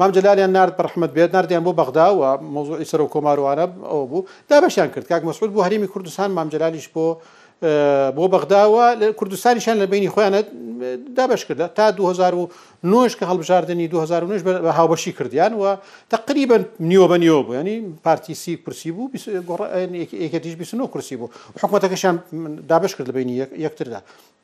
مام جەلالیان نارد بەڕەحمەت بێت ناردیان بۆ بەغدا و مەوزوعی سەرۆک کۆمار و وانە ئەوە بوو دابەشیان کرد کاک مەسعود بۆ هەرێمی کوردستان مام جەلالیش بۆ بۆ بەغدا و کوردستانیشان لە بینی خۆیانە دابەش کردە تا 2009 کە هەڵبژاردننی 2009 بە هاوبەشی کردیان و تقریبا نیوە بە نیوە بوو ینی پارتی سی کورسی بوو یەکێتیش 29 کورسی بوو حکوومەتەکەشان دابش کرد لە بینی یەکتردا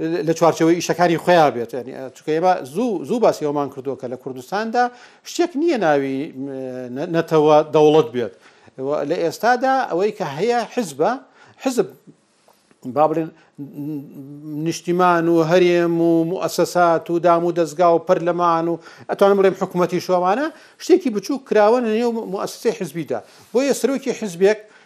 لە چوارچەوەی ئیشەکانی خۆیان بێت چکە ئێمە زوو زوو باسی ئەومان کردو کە لە کوردستاندا شتێک نییە ناوی نەتەوە دەوڵەت بێت لە ئێستادا ئەوەی کە هەیە حزبە حزب با بڵێن نیشتیمان و هەرێم و موسەسات و دام و دەستگا و پەرلەمان و ئەتوانم بڵێم حکوومەتی شۆمانە شتێکی بچوو کراوە نێو موسسی حزبیدا بۆ یە سەرۆکی حزبێک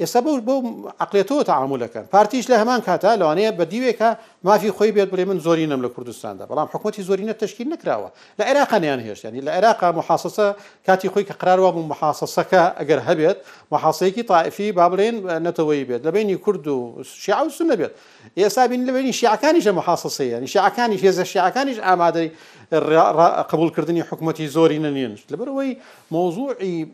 ئێستا بەو بەو عەقڵیەتەوە تەعامول ئەکەن. پارتیش لە هەمان کاتا لەوانەیە بە دیوێکا مافی خۆی بێت بڵێ من زۆرینەم لە کوردستاندا، بەڵام حکومەتی زۆرینە تەشکیل نەکراوە. لە عێراقا نەیانهێشت. یانی لە عێراقا موحاسەسە کاتی خۆی کە قەرار وابوو موحاسەسەکە ئەگەر هەبێت موحاسەیەکی تائیفی با بڵێین نەتەوەیی بێت لە بەینی کورد و شیعە و سوننە بێت. ئێستا ئەبینین لە بەینی شیعەکانیشا موحاسەسەیە. یانی شیعەکانیش هێزە شیعەکانیش ئامادەی قبوڵکردنی حکومەتی زۆرینە نین. لەبەر ئەوەی مەوزوعی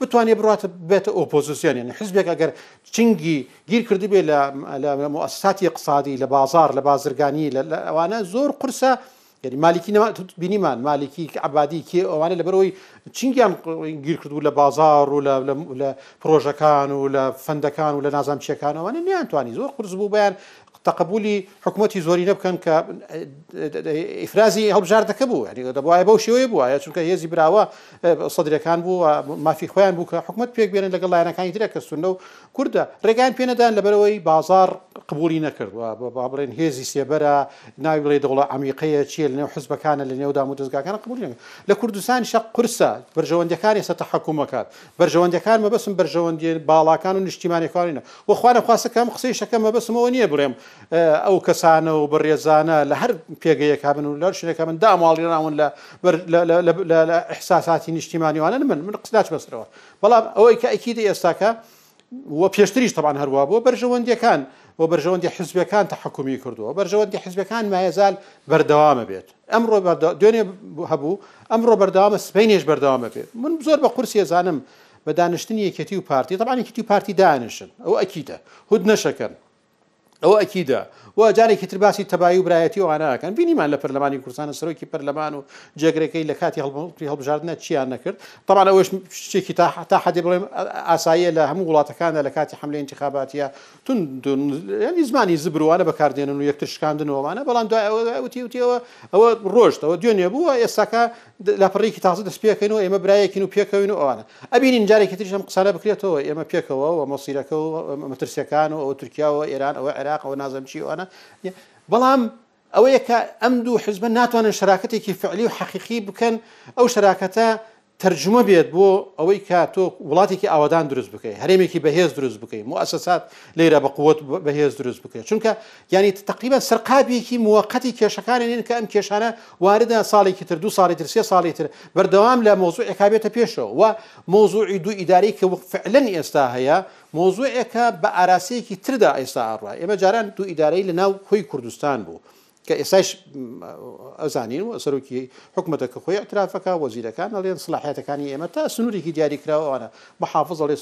بتوانێ بڕواتە بێتە ئۆپۆزسیۆن یانی حزبێک ئەگەر چنگی گیر کردبێ لە لە مؤسساتی اقتصادی لە بازار لە بازرگانی لە لە ئەوانە زۆر قورسە یعنی مالکی نەما تو- بینیمان مالکی عبادی کێ ئەوانە لەبەرەوەی چنگیان گیر کردبوو لە بازار و لە لە لە پرۆژەکان و لە فەندەکان و لە نازام چیەکان ئەوانە نیان توانی زۆر قورس بوو بیان تەقەبولی حکومەتی زۆرینە بکەن کە ئیفرازی هەڵبژاردەکە بوو هەری دەبواە بەو شێوەیە بووە چونکە هێزی براوە سەدرەکان بوو و مافی خۆیان بوو کە حکومت پێک بێنن لەگەڵ لایەنەکانی درە کە سونە و کووردە ڕێگان پێنەدان لەبەرەوەی بازار قبولی نەکردووە با بڵێن هێزی سێبەرە ناوی بڵێ دەوڵە عمیقەیە چیە لەنێو حزبەکانە لەنێو دام و دەستگاکان قبولی لە کوردستان شە قورسە بەرژەوەندەکانی سە تحکومەکات بەرژەوەندەکان مەبەستم بەرژەوەندیە باڵاکان و نیشتیمانەکانینە و خوا نەخواستە کەم قسەی شەکەم مەبەستم ئەوە نیە بڵێم ئەو کەسانە و بەڕێزانە لە هەر پێگەیەک هەبن و لەر شوێنەکە من داماڵیراون لە لە ئحساساتی نیشتیمانیوانن من من قس ناچ بەسرەوە بەڵام ئەوەی کە ئەکی دە ئێستاکە و پێشتریش تەبان هەروە بۆ بەرژەوەندیەکان و بەرژەوەندی حزبەکان تە حکومی کردووە بەرژەوەندی حزبەکان مایەزال بەردەوامە بێت ئەمڕۆ بەردەوا دوێنێ هەبوو ئەمڕۆ بەردەوامە سبەینێش بەردەوامە بێت من زۆر بە قورسی ئەزانم بە دانیشتنی یەکێتی و پارتی طبعا یەکێتی و پارتی دانیشن ئەو ئەکیدە هود نەشەکەن ئەو ئەکیدە و جارێکی تر باسی تەبایی و برایەتی ئەوانەکەن بینیمان لە پەرلەمانی کوردستانە سەرۆکی پەرلەمان و جێگرەکەی لە کاتی هەڵبڵی هەڵبژاردنە چیان نەکرد طبعا ئەوش شتێکی تا تا حەدێ بڵێم ئاساییە لە هەموو وڵاتەکاندا لە کاتی حملە انتخاباتیە توند توند یانی زمانی زبر و وانە بەکاردێنن و یەکتر شکاندن و وانە بەڵام دوای ئەوە دوای وتی وتیەوە ئەوە ڕۆژتەوە دوێنێ بوو و ئێستاکە د- لاپەڕەیەکی تازە دەست پێکەین و ئێمە برایەکین و پێکەوین و ئەوانە ئەبینین جارێکی تریش ئەم قسانە بکرێتەوە ئێمە پێکەوە و مۆسیرەکە و مەترسیەکان و ئەوە تورکیا و ئێران ئەوە عێراق ئەوە نازەم چی ئەوانە بەڵام ئەوەیە کە ئەم دوو حزبە ناتوانن شەراکەتێکی فعلی و حەقیقی بکەن، ئەو شەراکەتە تەرجومە بێت بۆ ئەوەی کە تۆ وڵاتێکی ئاوەدان دروست بکەی، هەرێمێکی بەهێز دروست بکەی، موئەسەسات لێرە بە قوت و بەهێز دروست بکەی، چونکە یانی تەقریبەن سەرقاپێکی موەقەتی کێشەکانێن کە ئەم کێشانە واردە ساڵێکی تر، دوو ساڵی تر، سێ ساڵی تر، بەردەوام لە مەوزوعێکا بێتە پێشەوە و مەوزوعی دوو ئیدارەی کە فعلەن ئێستا هەیە، مەوزوعێکە بە ئاراستەیەکی تردا ئێستا ئاڕا ئێمە جاران دوو ئیدارەی لە ناو خۆی کوردستان بوو کە ئێستایش ئەزانین و سەرۆکی حکومەتە کە خۆی ئەترافەکە وەزیرەکان ئەڵێن سلاحاتەکانی ئێمە تا سنوورێکی دیاریکراوانە بە حافظ ئەڵێ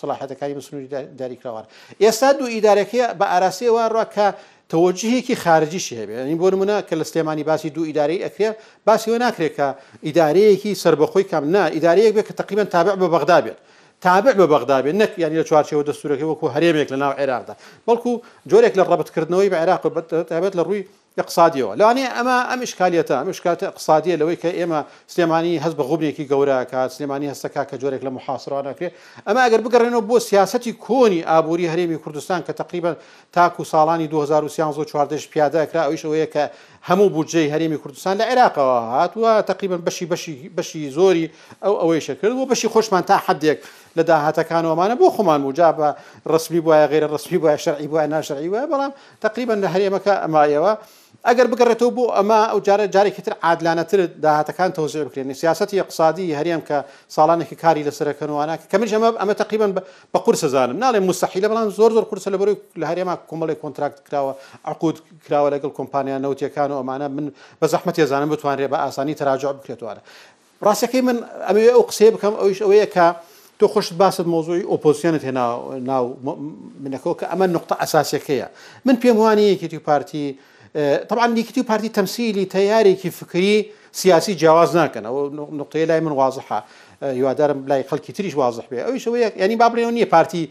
سلاحاتەکانی بە سنووری دیاریکراوان ئێستا دوو ئیدارەکەی بە ئاراستەیەوە ڕا کە تەوەجهێکی خارجیشی هەبێت ئەنی بۆ نمونە کە لە سلێمانی باسی دوو ئیدارەی ئەکرێ باسیەوە ناکرێت کە ئیدارەیەکی سربەخۆی کام نا ئیدارەیەک بێت کە تقریبان تابع بە بەغدا بێت تابع بە بەغدا بێت، نەک یانی لە چوارچێوە دەستوورەکەی وەکوو هەرێمێک لە ناو عێراقدا، بەڵکوو جۆرێک لە ڕەبت کردنەوەی بە عێراق و بەتایبەت لە ڕووی ئیقتصادییەوە. لەوانەیە ئەمە، ئەم ئیشکالییەتە، ئەم ئیشکالییەتە ئیقتصادییە لەوەی کە ئێمە سلێمانی هەست بە غوبنێکی گەورە ئەکات، سلێمانی هەست ئەکات کە جۆرێک لە موحاسرەوان ئەکرێ. ئەمە ئەگەر بگەڕێنەوە بۆ سیاسەتی کۆنی ئابووری هەرێمی کوردستان کە تەقریبەن تاکوو ساڵانی دوو هەزار و سیانزە و چواردە یش پیادە ئەکرا، ئەویش ئەوەیە کە هەموو بودجەی هەرێمی کوردستان لە عێراقەوە هات و تەقریبەن بەشی بەشی بەشی زۆری ئەو ئەوەیشە کرد و بەشی خۆشمان تا حەدێک لە داهاتەکانەوەمانە بۆ خۆمان بوو جا بە ڕسمی بواە غیرە ڕسمی بواە شەرعی بواە ناشەرعی وایە بەڵام تقریبا لە هەرێمەکە ئەمایەوە ئەگەر بگەڕێتەوە بۆ ئەمە ئەو جارە جارێکی تر عادلانەتر داهاتەکان تەوزیع بکرێن سیاستی اقتصادی هەرێم کە ساڵانێکی کاری لەسەرەکەنوانە کە کەمیش ئەمە ئەمە تقریبا بە قورسە زانم ناڵێ مستحیلە بەڵام زۆر زۆر قورسە لەبەر لە هەرێما کۆمەڵی کۆنتراکت کراوە عقود کراوە لەگەڵ کۆمپانیا نەوتیەکان و ئەمانە من بە زەحمەتی ئەزانم بتوانرێ بە ئاسانی تەراجوع بکرێتوانە ڕاستەکەی من ئەمەوێ ئەو قسەیە بکەم ئەویش ئەوەیە کە تۆ خۆشت باست مۆزۆی ئۆپۆزیسیۆنت هێنا ناو منەکەەوە کە ئەمە نقطە ئەساسەکەیە من پێم وانی یەکێتی پارتی طبعا یەکێتی پارتی تەمسیلی تەیارێکی فکری سیاسی جیاواز ناکەن ئەو نقطەیە لای من وازحە هیوادارم لای خەڵکی تریش وازح بێ ئەویشەوە یەک ینی بابلێەوە نییە پارتی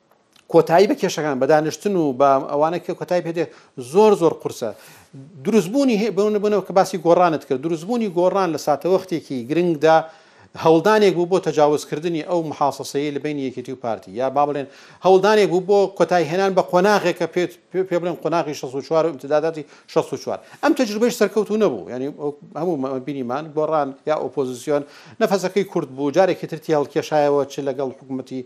کۆتایی بە کێشەکان بە دانیشتن و بە ئەوانە کە کۆتای پێێ زۆر زۆر قورسە دروستبوونی هەیە بەونە بنەوە کە باسی گۆڕانت کرد دروستبوونی گۆڕان لە ساتەوەختێکی گرنگدا هەوڵدانێک بوو بۆ تەجاوزکردنی ئەو محاصەسەیە لە بینی یەکێتی و پارتی یا با بڵێن هەوڵدانێک بوو بۆ کۆتای هێنان بە قۆناغێک کە پێ پێ بڵێن قۆناغی 64 و امتداداتی 64 ئەم تەجربەی سەرکەوتو نەبوو ینی هەموو بینیمان گۆڕان یا ئۆپۆزیسیۆن نەفەسەکەی کورد بوو جارێکی ترتی هەڵکێشایەوە چ لەگەڵ حکوومەتتی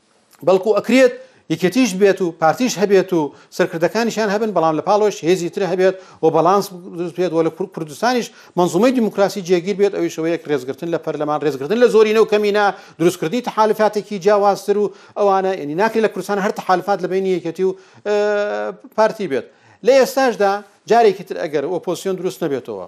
بەڵکو ئەکرێت یەکێتیش بێت و پارتیش هەبێت و سەرکردەکانیشیان هەبن بەڵام لە پاڵەوەش هێزی تر هەبێت و بەڵانس دروست بێت و لە کوردستانیش مەنزومەی دیموکراسی جێگیر بێت ئەویش ئەوەیە کە رێزگرتن لە پەرلەمان رێزگرتن لە زۆرینە و کەمینە دروستکردنی تەحالفاتێکی جیاوازتر و ئەوانە یەنی ناکرێت لە کوردستان هەر تەحالفات لە بەینی یەکێتی و پارتی بێت لە ئێستاشدا جارێکی تر ئەگەر ئۆپۆزسیۆن دروست نەبێتەوە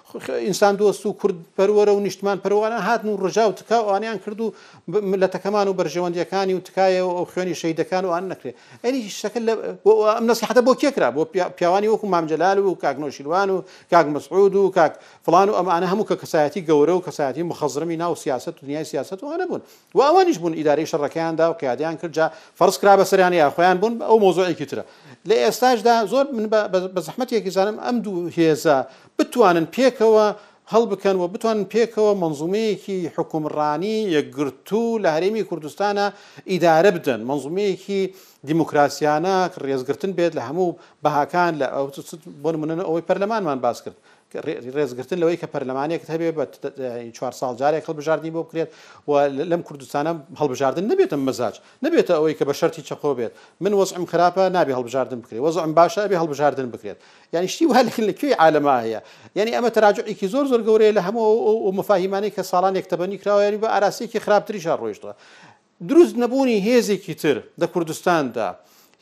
ئینسان دۆست و کورد پەروەرە و نیشتمان پەروەران هاتن و ڕژا و تکا ئەوانەیان کرد و مللەتەکەمان و بەرژەوەندیەکانی و تکایە و خوێنی شەهیدەکان و ئان نەکرێ ئەی شتەکە لە ئەم نەسیحەتە بۆ کێ کرا بۆ پیاوانی وەکو مام جەلال و کاک نەوشیروان و کاک مسعود و کاک فڵان و ئەم ئانە هەموو کە کەسایەتی گەورە و کەسایەتی مخەزڕمی ناو سیاسەت و دنیای سیاسەت و ئانە بوون و ئەوانیش بوون ئیدارەی شەڕەکەیان دا و قیادەیان کرد جا فەرز کرا بەسەریان یا خۆیان بوون ئەو مەوزوعێکی ترە لە ئێستاشدا زۆر من بە زەحمەتێکی زانم ئەم دوو هێزە بتوانن پێکەوە هەڵبکەن و بتوانن پێکەوە مەنزومەیەکی حوکمڕانی یەکگرتوو لە هەرێمی کوردستانا ئیدارە بدەن، مەنزومەیەکی دیموکراسیانە کە ڕێزگرتن بێت لە هەموو بەهاکان لە بۆ نمونە ئەوەی پەرلەمانمان باس کرد ڕێزگرتن لەوەی کە پەرلەمانێکت هەبێ بە چوار ساڵ جارێک هەڵبژاردنی بۆ بکرێت و لەم کوردستانە هەڵبژاردن نەبێتە مەزاج نەبێتە ئەوەی کە بە شەرتی چەقۆ بێت من وەزعم خراپە نابێ هەڵبژاردن بکرێت وەزعم باشە ئەبێ هەڵبژاردن بکرێت یانی شتی وەها لە کوێی عالەما هەیە؟ یانی ئەمە تەراجوعێکی زۆر زۆر گەورەیە لە هەموو ئەو ئەو مەفاهیمانەی کە ساڵانێک تەبەنی کراوە یانی بە ئاراستەیەکی خراپتریشا ڕۆیشتوە. دروست نەبوونی هێزێکی تر لە کوردستاندا،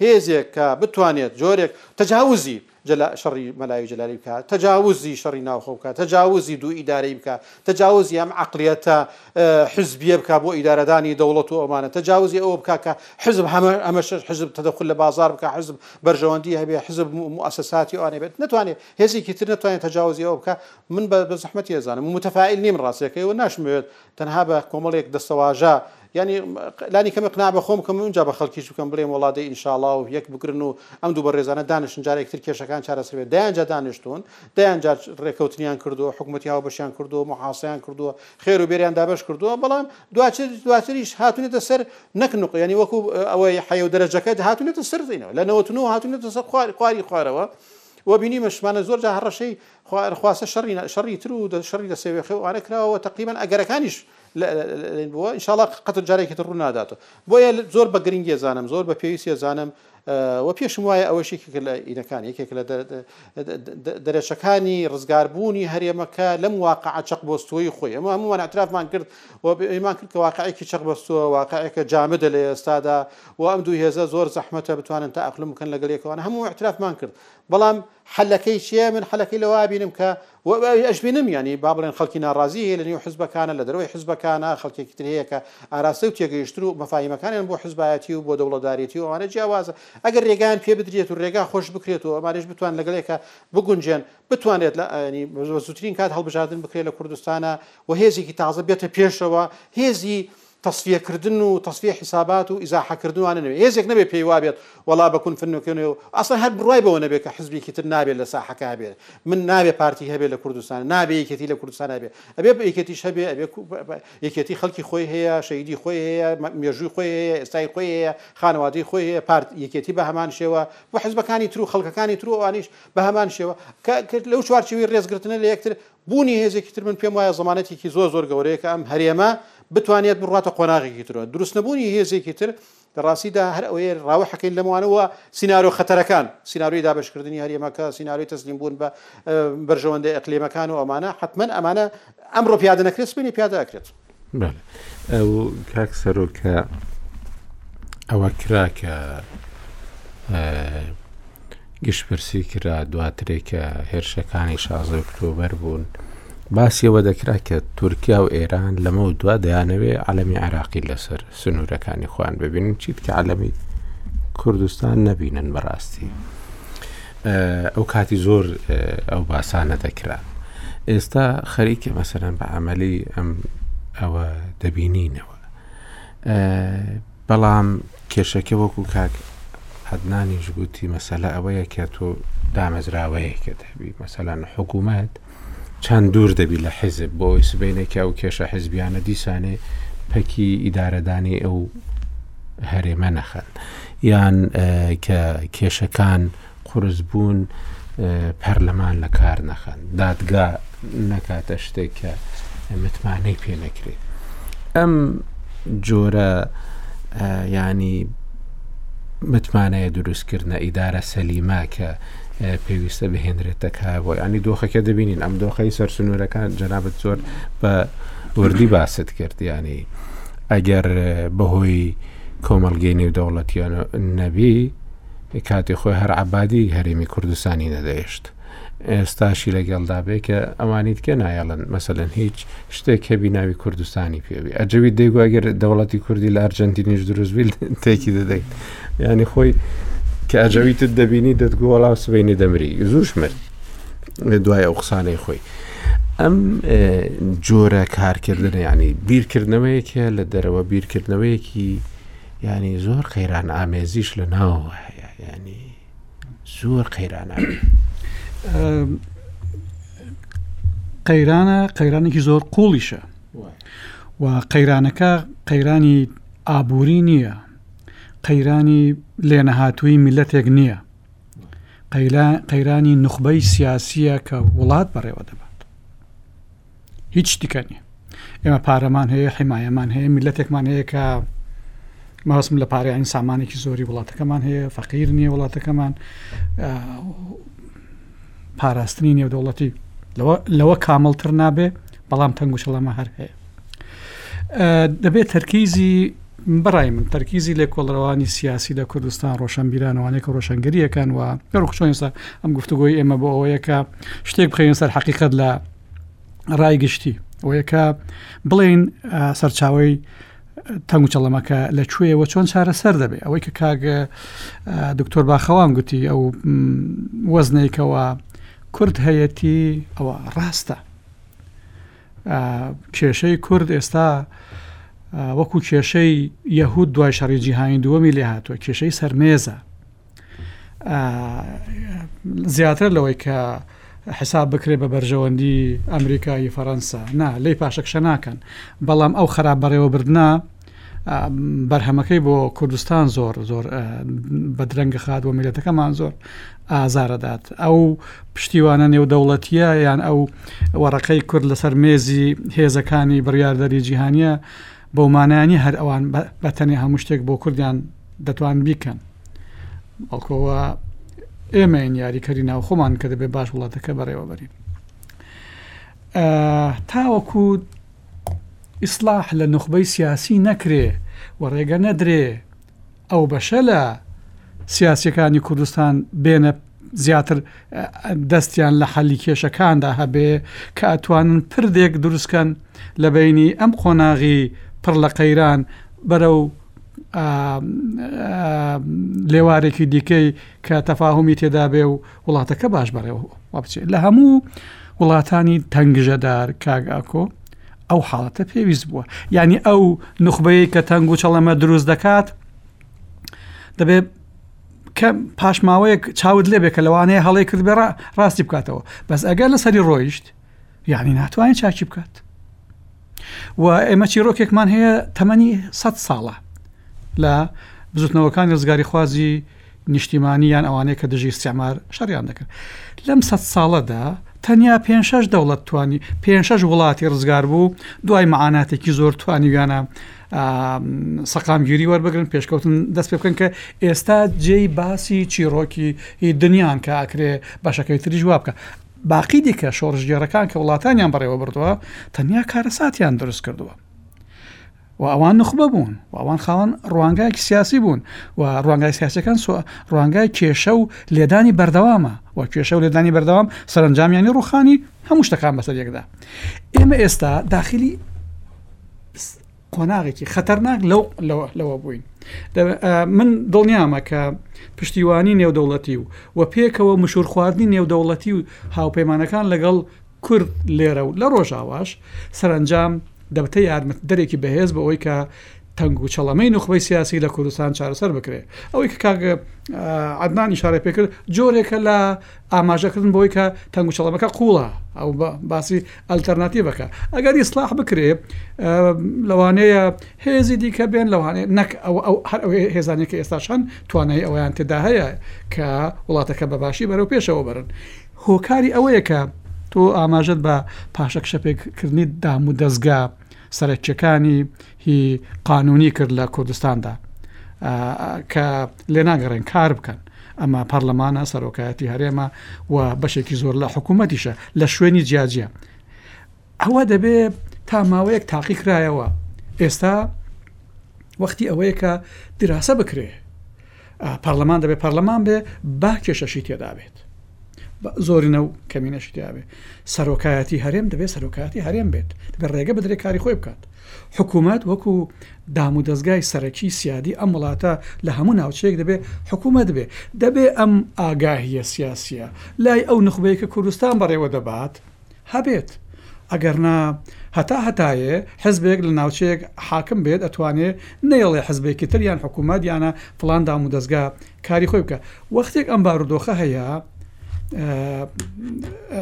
هێزێک کە بتوانێت جۆرێک تەجاوزی جەلا شەڕی مەلای و جەلالی بکا، تەجاوزی شەڕی ناوخۆ بکا، تەجاوزی دوو ئیدارەی بکا، تەجاوزی ئەم عەقڵیەتە حزبیە بکا بۆ ئیدارەدانی دەوڵەت و ئەمانە، تەجاوزی ئەوە بکا کە حزب هەمە هەمەشە حزب تەدەخول لە بازاڕ بکا، حزب بەرژەوەندی هەبێ، حزب م موئەسەساتی ئەوانە بێت، نەتوانێ هێزێکی تر نەتوانێ تەجاوزی ئەوە بکا، من بە بە زەحمەتی ئەزانم و متەفائیل نیم ڕاستەکەی و ناشمەوێت تەنها بە کۆمەڵێک دەستەواژە یانی لانی کەم اقناع بە خۆم بکەم و ئینجا بە خەڵکیش بکەم بڵێم وەڵا دەی انشاڵا و یەک بگرن و ئەم دوو بەڕێزانە دانیشتن جارێ یەکتر کێشەکان چارەسەر بێت دەیان جار دانیشتوون دەیان جار ڕێکەوتنیان کردووە حکومەتی هاوبەشیان کردووە محاصەیان کردووە خێر و بێریان دابەش کردووە بەڵام دواچر دواتریش هاتونێتە سەر نەک نوق یعنی وەکو ئەوەی حەیە و دەرەجەکە هاتونێتە سەر دینەوە لە 99 هاتونێتە سەر خوار خواری خوارەوە و بینیمەشمانە زۆر جا هەڕەشەی خوار خواستە شەڕی شەڕی تر و شەڕی لە سێوێخێ و ئارە کراوە تقریبا ئەگەرەکانیش لەین بووە انشااللە قەت جارێکی تر ڕووناداتەوە بۆیە زۆر بە گرنگیە زانم زۆر بە پێویستە زانم و پێشم وایە ئەوە شێکی کە لە ئینەکان یەکێک لە دەرەچەکانی ڕزگاربوونی هەرێمەکە لەم واقع چەق بۆستوی خۆی ئەمە هەمووان ئەترافمان کرد و ئەیمان کرد کە واقعێکی چەق بەستووە واقعەکە جامدە لە ئێستادا و ئەم دوو هێزە زۆر زەحمەتە بتوانن تا ئەقلم بکەن لەگەڵ یەکەوان هەموو اعترافمان کرد بەڵام حەلەکەی چیە من حەلەکەی لەوە ئەبینم کە و ئەشبینم یانی با بڵێن خەڵکی ناڕازی هەیە لە نێو حزبەکانە لە دەرەوەی حزبەکانە خەڵکێکی تر هەیە کە ئاراستە و تێگەیشتن و مەفاهیمەکانیان بۆ حزبایەتی و بۆ دەوڵەدارێتی و ئەوانە جیاوازە ئەگەر رێگان پێ بدرێت و رێگا خۆش بکرێت و ئەمانش بتوان لەگەڵێکە بگونجێن بتوانێت لە ئەنی زووترین کات هەڵبژاردن بکرێت لە کوردستانە و هێزێکی تازە بێتە پێشەوە هێزی تەسفیە کردن و تەسفیە حیسابات و ئیزاحە کردن وانە نەبێت هێزێک نەبێت پێی وابێت وەڵا بە کون فنکێنێ و ئەسڵەن هەر بڕوای بەوە نەبێت کە حزبێکی تر نابێت لە ساحەکە هەبێت من نابێت پارتی هەبێت لە کوردستان نابێت یەکێتی لە کوردستان هەبێت ئەبێت بە یەکێتیش هەبێت ئەبێت یەکێتی خەڵکی خۆی هەیە شەهیدی خۆی هەیە مێژووی خۆی هەیە ئێستای خۆی هەیە خانەوادەی خۆی هەیە پارت یەکێتی بە هەمان شێوە و حزبەکانی تر و خەڵکەکانی تر و ئەوانیش بە هەمان شێوە کە لەو چوارچێوەی ڕێزگرتنە لە یەکتر بوونی هێزێکی تر من پێم وایە زەمانەتێکی زۆر زۆر گەورەیە کە ئەم هەرێمە بتوانێت بڕواتە قۆناغێکی ترەوە دروست نەبوونی هێزێکی تر لە ڕاستیدا هەر ئەوەیە ڕاوەحەکەین لەموانەوە سینارۆ خەتەرەکان سینارۆی دابەشکردنی هەرێمەکە سینارۆی تەسلیم بوون بە بەرژەوەندە ئەقلیمەکان و ئەمانە حتمما ئەمانە ئەمڕۆ پیادە نەکرێت سبینی پیادە ئەکرێت بەڵێ ئەو کاک سەرۆکە ئەوە کرا کە گشتپرسی کرا دواترێکە هێرشەکانی شازە ئۆکتۆبەر بوون باسیەوە دەکرا کە تورکیا و ئێران لەمە و دوا دەیانەوێ عالەمی عراقی لەسەر سنوورەکانی خوان ببینن چیت کە عالەمی کوردستان نەبینن بەڕاستی. ئەو کاتی زۆر ئەو باسانە دەکران ئێستا خەریکە مەسەرەن بە عملی ئەم ئەوە دەبینینەوە بەڵام کێشەکە وەکو کاک حەدنانیش گوتی مەسەلە ئەوەیە کە تۆ دامەزراوەیەکت هەبی مەسەلەن حکوومەت چەند دوور دەبی لە حیزب بۆ ئەوەی سبەینێکی ئەو کێشە حیزبیانە دیسانێ پەکی ئیدارەدانی ئەو هەرێمە نەخەن یان کە کێشەکان قرس بوون پەرلەمان لە کار نەخەن دادگا نەکاتە شتێک کە متمانەی پێ نەکرێت ئەم جۆرە ینی متمانەیە دروستکردە ئیدارە سەلیمە کە پێویستە بهێنرێتە کایە بۆ ینی دۆخەکە دەبینین ئەم دۆخی سەرسنوورەکان جەنابەت زۆر بە وردی باست کرد ینی ئەگەر بەهۆی کۆمەلگەی نێودەوڵەتیان نەبی کاتی خۆی هەر عبادی هەرێمی کوردستانی نەدەێشت ئێستاشی لەگەڵدا بێ کە ئەوانی تکە نایەڵن مەسەن هیچ شتێک هەبی ناوی کوردستانی پێوی ئەجەوی دەیگوگەر دەوڵەتی کوردی لە ئەرجنتینیش دروستبیل تێکی دەدەیت ینی خۆی کە ئەجەویتت دەبینی دەتگو وەڵا سبینی دەمری زوش مرد دوای ئەو قسانەی خۆی ئەم جۆرە کارکردن ینی بیرکردنەوەیەکە لە دەرەوە بیرکردنەوەیەکی ینی زۆر قەیران ئامێزیش لە ناوەوە هەیە ینی زۆر قەیرانە قەیرانە قەیرانێکی زۆر قوڵیشە و قەیرانەکە قەیرانی ئابووری نییە قەیرانی لێنەهاتووی میللەتێک نییە قەیرانی نوخبەی سیاسیە کە وڵات بەڕێوە دەبات هیچ دیکە نیە ئێمە پارەمان هەیە حیمایەمان هەیە میلەتێکمان هەیە کە ماسم لە پارەیان سامانێکی زۆری وڵاتەکەمان هەیە فەقیر نییە وڵاتەکەمان پاراستنی نێودەوڵەتی لەوە کامەڵتر نابێ بەڵام تەنگوچڵەمە هەر هەیە دەبێت تەرکیزی بەڕای من تەرکیزی لە کۆڵڕەوانی سیاسی لە کوردستان ڕۆشنبیرانەوانێک و ڕۆشنگەریەکان و گەڕخشۆنسا ئەم گفتوگۆی ئێمە بۆ ئەوەیەکە شتێک بخەوێن سەر حقیقت لە ڕای گشتی ئەوەیەکە بڵین سەرچاوی تەنگ چڵەمەکە لە کوێەوە چۆن چارەسەر دەبێت ئەوەی کە کاگە دکتۆر باخەوان گوتی ئەو وەزنێکەوە کورد هەیەتی ئەوە ڕاستە کێشەی کورد ئێستا وەکو کێشەی یەهود دوای شەڕی جیهانی دووەمی لێ هاتووە کێشەی سەرمێزە زیاتر لەوەی کە حساب بکرێ بە بەرژەوەندی ئەمریکایی فەەنسا نا لی پاشەکشە ناکەن بەڵام ئەو خراپ بەڕێوەبردنا بەرهەمەکەی بۆ کوردستان زۆر زۆر بەدرەنگە خات بۆ میلەتەکەمان زۆر ئازارەدات ئەو پشتیوانە نێودەوڵەتیە یان ئەو وەڕقەی کورد لەسەر مێزی هێزەکانی بڕاردەری جیهانیە بۆ مانانی هەر ئەوان بەتەنێ هەموو شتێک بۆ کوردیان دەتوان بیکەن بەڵکەوە ئێمەین یاریکەری ناوخۆمان کە دەبێ باش وڵاتەکە بەڕێوەبەرین تاوەکو ئیسلاح لە نوخبەی سیاسی نەکرێ و ڕێگە نەدرێ ئەو بەشە لە سیاسیەکانی کوردستان بێنە زیاتر دەستیان لە حەلی کێشەکاندا هەبێ کە ئەتوانن پردێک دروستکەن لە بینی ئەم قۆناغی پڕ لە قەیران بەرە و لێوارێکی دیکەی کە تەفاهمی تێدابێ و وڵاتەکە باش بەڕێوە بچێت لە هەموو وڵاتانی تەنگژەدار کاگ ئاکۆ ئەو حاڵەتە پێویست بووە یعنی ئەو نخبەیە کە تەنگ و چەڵەمە دروست دەکات دەبێت کە پاشماوەیەک چاوت لێبێ کە لەوانەیە هەڵی کرد بێ ڕاستی بکاتەوە بەس ئەگەر لەسەری ڕۆیشت یانی ناتوانێت چاکی بکات و ئێمە چیرۆکێکمان هەیە تەمەنی سە ساڵە لە بزوتنەوەکانی ڕزگاری خوازی نیشتیمانی یان ئەوانەیە کە دژی سیامار شەڕیان دەکرد لەم سە ساڵەدا تەنیا پێ شش دەوڵەت توانی پێ شش وڵاتی ڕزگار بوو دوای معاناتێکی زۆر توانیویانە سەقامگیری وەربگرن پێشکەوتن دەست پێ بکەن کە ئێستا جێی باسی چیرۆکی دنیان کە ئاکرێ بەشەکەی تریژ وا بکە باقی دیکە شۆڕشگێڕەکان کە وڵاتانیان بەڕێوە بردووە تەنیا کارەساتیان دروست کردووە و ئەوان نخبە بوون و ئەوان خاوەن ڕوانگایکی سیاسی بوون و ڕوانگای سیاسەکان سو ڕوانگای کێشە و لێدانی بەردەوامە و کێشە و لێدانی بەردەوام سەرنجامیانی ڕوخانی هەموو شتەکان بەسەر یەکدا ئێمە ئێستا داخلی قۆناغێکی خەتەرناک لەو لەوە بووین من دڵنیامە کە پشتیوانی نێودەوڵەتی و و پێکەوە مشور خواردنی نێودەوڵەتی و هاوپەیمانەکان لەگەڵ کورد لێرە و لە ڕۆژاواش سەرنجام دەبتە یارمەت دەرێکی بەهێز بە ئەوی کە تەنگ و چەڵەمەی نوخبەی سیاسی لە کوردستان چارەسەر بکرێت ئەوەی کە کاگە عدنانی شارە پێکرد جۆرێکە لە ئاماژەکردن بەوەی کە تەنگوچەڵەمەکە قوڵە ئەو باسی ئەلتەرناتیڤەکە ئەگەر ئیسلاح بکرێ لەوانەیە هێزی دیکە بێن لەوانێ نەک ئەو ئەو هەر ئەو هێزانێکە ئێستا چەند توانای ئەویان تێدا هەیە کە وڵاتەکە بەباشی بەرەو پێشەوە بەرن هۆکاری ئەوەیە کە تۆ ئاماژت بە پاشەکشەپێکردنی دام و دەستگا سەرەکیەکانی هی قانونی کرد لە کوردستاندا کە لێناگەڕێن کار بکەن ئەمە پەرلەمانە سەرۆکایەتی هەرێمە و بەشێکی زۆر لە حکوومەتیشە لە شوێنی جیاجیە ئەوە دەبێ تا ماوەیەک تاقی کرایەوە ئێستا وەختی ئەوەیە کە دراسە بکرێ پارلەمان دەبێت پارلەمان بێ با کێشەشی تێدابێت زۆرینە و کەمینەشی تیاێ سەرۆکایەتی هەرێم دەبێت سەرۆکاتی هەرێم بێت دەبێت ڕێگە بدرێت کاری خۆی بکات حکوومەت وەکو دام و دەستگای سەرەکی سیادی ئەم وڵاتە لە هەموو ناوچەیەک دەبێت حکوومەت بێ دەبێ ئەم ئاگاهیە سیاسیە لای ئەو نخبەیە کە کوردستان بەڕێوە دەبات هەبێت ئەگەرنا هەتا هەتایێ حزبێک لە ناوچەیەک حاکم بێت ئەتوانێ نەیڵێ حزبێکی تر یان حکومەت یانە فڵان دامودەزگا کاری خۆی بکا وەختێک ئەم بارودۆخە هەیە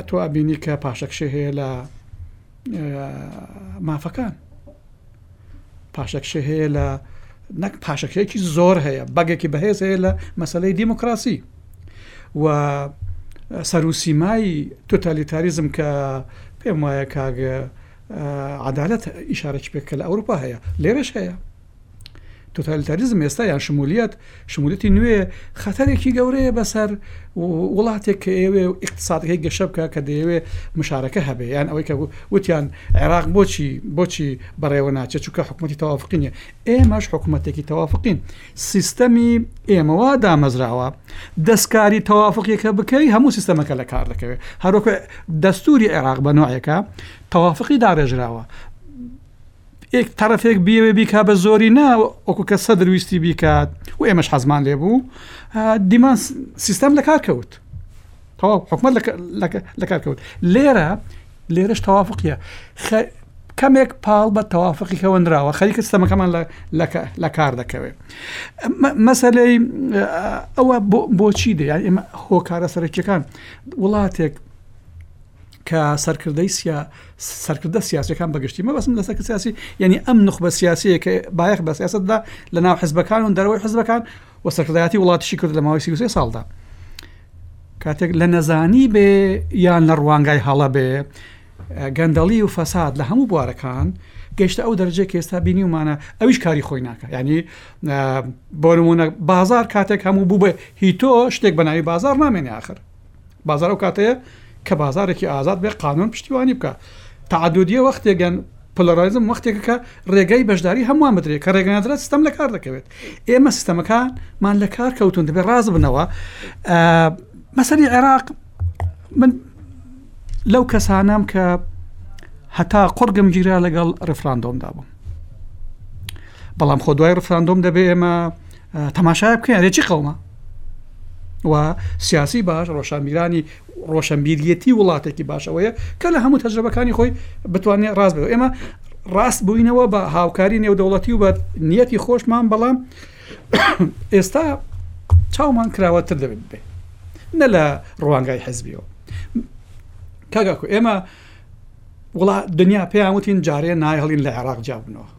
تۆ ئەبینی کە پاشەکشێ هەیە لە مافەکان. پاشەکشێ هەیە لە نەک پاشەکشێکی زۆر هەیە بەگێکی بەهێز هەیە لە مەسلەی دیموکراسی و سەروسیمای توتالیتاریزم کە پێم وایە کاگە عدالەت ئیشارەی پێکە لە ئەوروپا هەیە لێرەش هەیە توتالیتاریزم ئێستا یان شمولیت شمولەتی نوێ خەتەرێکی گەورەیە بەسەر وڵاتێک کە ئێوێ و ئیقتصادەکەی گەشە بکە کە دەیەوێ مشارەکە هەبێ یان ئەوەی کە وتیان عێراق بۆچی بۆچی بەڕێوە ناچێت چووکە حکوومەتی تەوافقینە ئێمەش حکوومەتێکی تەوافقین سیستەمی ئێمەوا دامەزراوە دەستکاری تەوافقیەکە بکەی هەموو سیستەمەکە لە کار دەکەوێت هەروکە دەستوری عێراق بە نوعەکە تەوافقی داڕێژراوە ئێک تەرەفێک بیەوێ بیکا بە زۆری نا وەکو کە سەدر ویستی بیکات و ئێمەش حەزمان لێ بوو دیمان سیستەم لە کار کەوت تەواو حکومت لە کار کەوت لێرە لێرەش تەوافقیە کەمێک پاڵ بە تەوافقی کەوەندراوە خەریکە سیستەمەکەمان لە کار دەکەوێت مەسلەی ئەوە بۆچی دەیان ئێمە هۆکارە سەرەکیەکان وڵاتێک کە سەرکردەی سیا سەرکردە سیاسەکان بەگشتی مەبەسم لە سەرکە سیاسی یعنی ئەم نخبە سیاسەیە کە بایەخ بە سیاستدا لە ناو حزبەکان و دەرەوەی حزبەکان و سەرکردایەتی وڵاتیشی کرد لە ماوەی سیوسێ ساڵدا کاتێک لە نەزانی بێ یان لە ڕوانگای هەڵە بێ گەندەڵی و فەساد لە هەموو بوارەکان گەشتە ئەو دەرجێ کە ئێستا بینی ومانە ئەویش کاری خۆی ناکە ینی بۆ نمونە بازار کاتێک هەموو بوو بە هی تۆ شتێک بەناوی بازار نامێنێ آخر بازار ئەو کاتەیە کە بازارێکی ئازاد بێ قانون پشتیوانی بکە تعدودیە وەختێگەن پلڕایزم وەختێکە کە ڕێگای بەشداری هەمووان بدرێت کە ڕێگەنادرا سیستم لە کار دەکەوێت ئێمە سیستەمەکانمان لە کار کەوتون دەبێت ڕاز بنەوە مەسەری عێراق من لەو کەسانم کە هەتا قڕگم گیرا لەگەڵ ڕفراندۆمدا بووم بەڵام خۆ دوای ڕفراندۆم دەبێ ئێمە تەماشای بکەین ئەرێ چی قەومە و سیاسی باش ڕۆشانبیرانی ڕۆشنبیریەتی وڵاتێکی باشەوەیە کە لە هەموو تەجربەکانی خۆی بتوانێت ڕاست بێت ئێمە ڕاست بووینەوە بە هاوکاری نێودەوڵەتی و بە نیەتی خۆشمان بەڵام ئێستا چاومان کراوەتر دەبێت بێ نە لە ڕوانگای حزبیەوە کاگاکو ئێمە وڵات دنیا پێیان وتین جارێ نایهڵین لە عێراق جابنەوە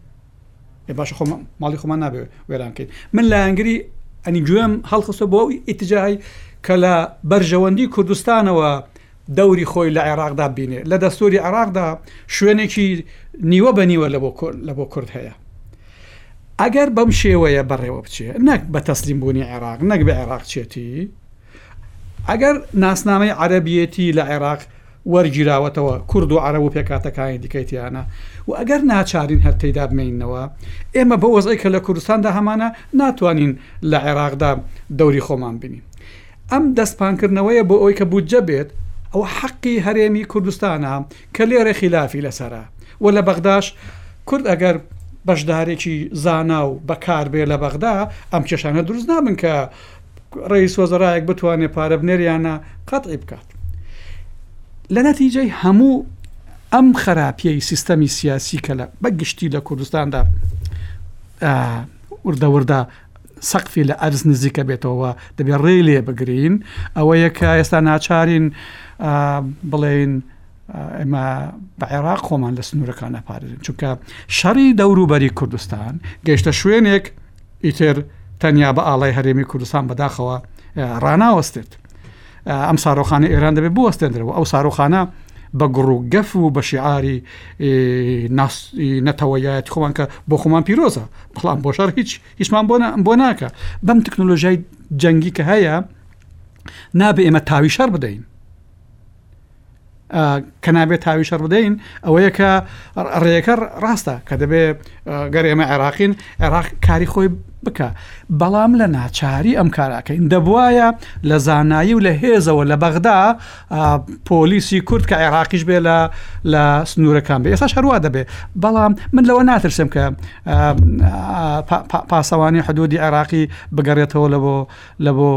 باشە خۆ ماڵی خۆمان نابێت وێران کرد من لایەنگری ئەنی گوێم هەڵخستە بۆ ئەوی ئیتجاهی کە لە بەرژەوەندی کوردستانەوە دەوری خۆی لە عێراقدا بینێ لە دەستوری عێراقدا شوێنێکی نیوە بە نیوە لە بۆ کورد هەیە ئەگەر بەم شێوەیە بەڕێوە بچێ نەک بە تەسلیم بوونی عێراق نەک بە عێراقچێتی ئەگەر ناسنامەی عەربیەتی لە عێراق وەرگیراوەتەوە، کورد و عەرەب و پێکهاتەکانی دیکەی تیانە و ئەگەر ناچارین هەر تێیدا بمێینەوە، ئێمە بەو وەزعەی کە لە کوردستاندا هەمانە، ناتوانین لە عێراقدا دەوری خۆمان بینین. ئەم دەستپانکردنەوەیە بۆ ئەوەی کە بودجە بێت، ئەوە حەقی هەرێمی کوردستانە کە لێرە خیلافی لەسەرە و لە بەغداش کورد ئەگەر بەشدارێکی زانا و بەکار بێت لە بەغدا، ئەم کێشانە دروست نابن کە ڕەئیس وەزەرایەک بتوانێ پارە بنێر یان نا قەتعی بکات لە نەتیجەی هەموو ئەم خراپیەی سیستەمی سیاسی کە لە بە گشتی لە کوردستاندا وردەوردا سەقفی لە ئەرز نزیکە بێتەوە دەبێ ڕێ لێ بگرین ئەوە یەکە ئێستا ناچارین بڵێین ئێمە بە عێراق خۆمان لە سنوورەکان نەپارێزین چونکە شەڕی دەوروبەری کوردستان گەشتە شوێنێک ئیتر تەنیا بە ئاڵای هەرێمی کوردستان بەداخەوە ڕاناوەستێت ئەم سارۆخانە ئێران دەبێت بوەستێندرەوە ئەو سارۆخانە بە گوڕ و گەف و بە شیعاری نەتەوەیەت خۆمان کە بۆ خۆمان پیرۆزە بەڵام بۆ شار هیچ هیچمان بۆ ناکە بەم تەکنۆلۆژیای جەنگی کە هەیە نابێ ئێمە تاوی شەر بدەین کە نابێت تاوی شەڕ بدەین ئەوەیە کە ڕێەکە ڕاستە کە دەبێ گەر ئێمە عێراقین عێراق کاری خۆی بکە بەڵام لە ناچاری ئەم کاراکەین دەبواە لە زانایی و لە هێزەوە لە بەغدا پۆلیسی کورد کە عێراقیش بێ لە لە سنوورەکان بێ ئێستا شەروا دەبێ بەڵام من لەوە ناترسم کە پاسەوانی حدودی عێراقی بگەڕێتەوە لە بۆ لە بۆ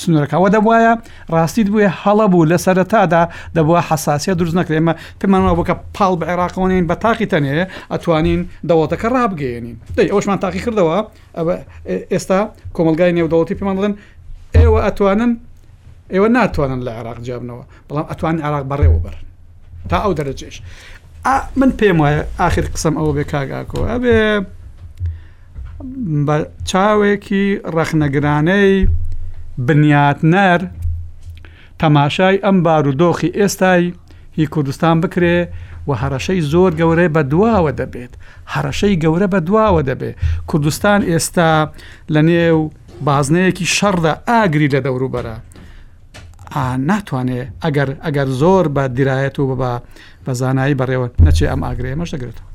سنوورەکە وە دەبواە ڕاستیت بووە هەڵە بوو لە سەرەتادا دەبووە حساسە دروست نەکرێ ئمە پێمانەوە بکە پاڵ بە عێراقەوەین بە تاقی تەنێ ئەتوانین دەوڵەتەکە ڕابگەێنین دەی ئەوشمان تاقی کردەوە ئێستا کۆمەلگای نێودەوڵەتی پێمان بڵێن ئێوە ئەتوانن ئێوە ناتوانن لە عێراق جابنەوە بەڵام ئەتوان عراق بەڕێوە بەر تا ئەو دەرەجێش من پێم وایە آخر قسم ئەوە بێ کاگاکۆ ئەبێ بە چاوێکی ڕەخنەگرانەی بنیاتنەر تەماشای ئەم بارودۆخی ئێستای هی کوردستان بکرێ و هەڕەشەی زۆر گەورەی بە دواوە دەبێت هەڕەشەی گەورە بە دواوە دەبێت کوردستان ئێستا لە نێو بازنەیەکی شەڕدا ئاگری لە دەوروبەرە ناتوانێت ئەگەر ئەگەر زۆر بە درایەت و بە بە زانایی بەڕێوە نەچێ ئەم ئاگرە ئێمەش دەگرێتەوە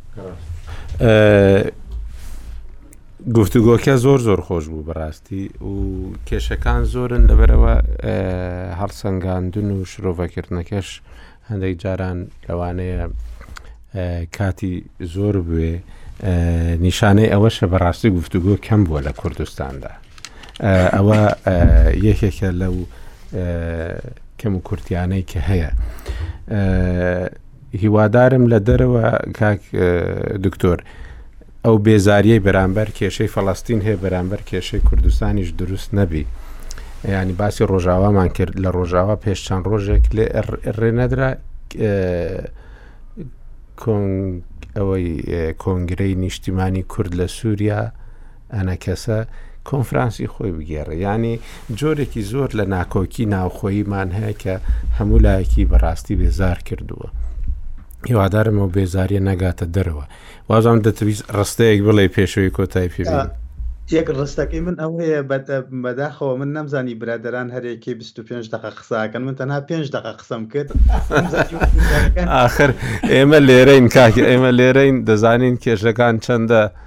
گفتوگۆکە زۆر زۆر خۆش بوو بەڕاستی و کێشەکان زۆرن لەبەرەوە هەڵسەنگاندن و شرۆڤەکردنەکەش هەندێک جاران لەوانەیە کاتی زۆر بوێ نیشانەی ئەوەشە بەڕاستی گفتوگۆ کەم بووە لە کوردستاندا ئەوە یەکێکە لەو کەم و کورتیانەی کە هەیە هیوادارم لە دەرەوە کاک دکتۆر ئەو بێزاریەی بەرامبەر کێشەی فەڵستین هەیە بەرامبەر کێشەی کوردستانیش دروست نەبی ینی باسی ڕۆژاوامان کرد لە ڕۆژاوا پێش چەند ڕۆژێک لێ ڕێنەدرا ئەوەی کۆنگرەی نیشتیمانی کورد لە سووریا ئەنا کەسە کۆنفرانسی خۆی بگێڕێ ینی جۆرێکی زۆر لە ناکۆکی ناوخۆییمان هەیە کە هەموو لایەکی بەڕاستی بێزار کردووە. هیوادارمەوە بێزاریە نەگاتە دەرەوە وازان دەتویست ڕستەیەک بڵێ پێشەوەی کۆتای پێ یەک ڕستەکەی من ئەوەیە بەداخەوە من نەمزانی برادران هەرێکی 25 دقە قساکەن من تەنها پێنج دقە قسەم کرد آخر ئێمە لێرەین کاکی ئێمە لێرەین دەزانین کێشەکان چەندە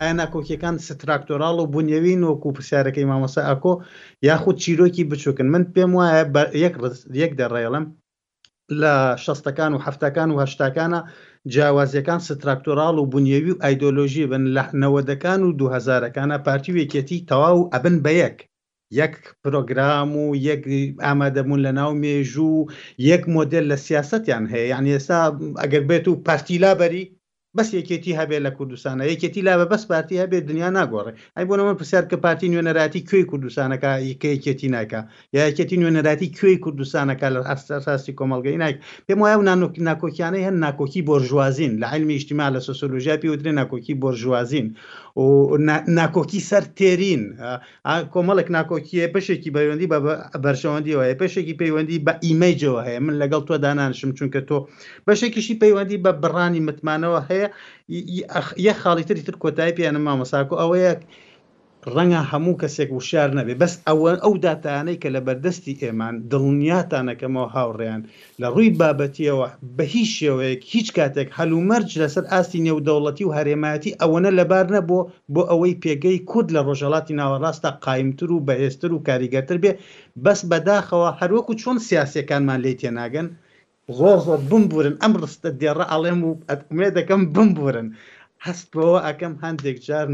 ئایا ناکۆکیەکان ستراکتۆراڵ و بونیەویین وەکو پرسیارەکەی مامۆستا ئاکۆ یاخود چیرۆکی بچوکن؟ من پێم وایە بە یەک ڕز یەک دەڕێڵم لە شەستەکان و حەفتاکان و هەشتاکانا جیاوازیەکان ستراکتۆراڵ و بونیەوی و ئایدۆلۆژی بن لە نەوەدەکان و دوو هەزارەکانا پارتی و یەکێتی تەواو ئەبن بە یەک. یەک پرۆگرام و یەک ئامادەبوون لە ناو مێژوو و یەک مۆدێل لە سیاسەتیان هەیە یعنی ئێستا ئەگەر بێت و پارتی لابەری بەس یەکێتی هەبێت لە کوردستانە یەکێتی لابە بەس پارتی هەبێت دنیا ناگۆڕێ ئەی بۆ نەمە پرسیار کە پارتی نوێنەراتی کوێی کوردستانەکە یکەیەکێتی ناکە یا یەکێتی نوێنەراتی کوێی کوردستانەکە لە ئەساساسی کۆمەلگەی ناک پێم وایە و نانۆک ناکۆکیانەی هەن ناکۆکی بۆرژوازین لە علمی نیشتیما لە سۆسۆلوژیا پێوترێ ناکۆکی بۆرژوازین و ناکۆکی سەر تێرین کۆمەڵێک ناکۆکی هەیە بەشێکی بەیوەندی بە بەرژەوەندیەوە هەیە بەشێکی پەیوەندی بە ئیمەیجەوە هەیە من لەگەڵ تۆ دانانشم چونکە تۆ بەشێکیشی پەیوەندی بە بڕانی متمانەوە هەیە یە خاڵی تری تر کۆتای پێیانە مامەساکو ئەوەیە ڕەنگە هەموو کەسێک وشار نەبێ بەس ئەوە ئەو داتانەی کە لە بەردەستی ئێمان دڵنیاتانەکەمەوە هاوڕێیان لە ڕووی بابەتییەوە بە هیچ شێوەیەک هیچ کاتێک هەلومەرج لەسەر ئاستی نێودەوڵەتی و هەرێمایەتی ئەوەنە لەبار نەبووە بۆ ئەوەی پێگەی کورد لە ڕۆژهەڵاتی ناوەڕاستدا قایمتر و بەهێزتر و کاریگەرتر بێ بەس بەداخەوە هەروەکو چۆن سیاسییەکانمان لێی تێناگەن زۆر زۆر بمبورن ئەم ڕستە دێڕە ئەڵێم و ئومێد دەکەم بمبورن هەست بەوە ئەکەم هەندێک جار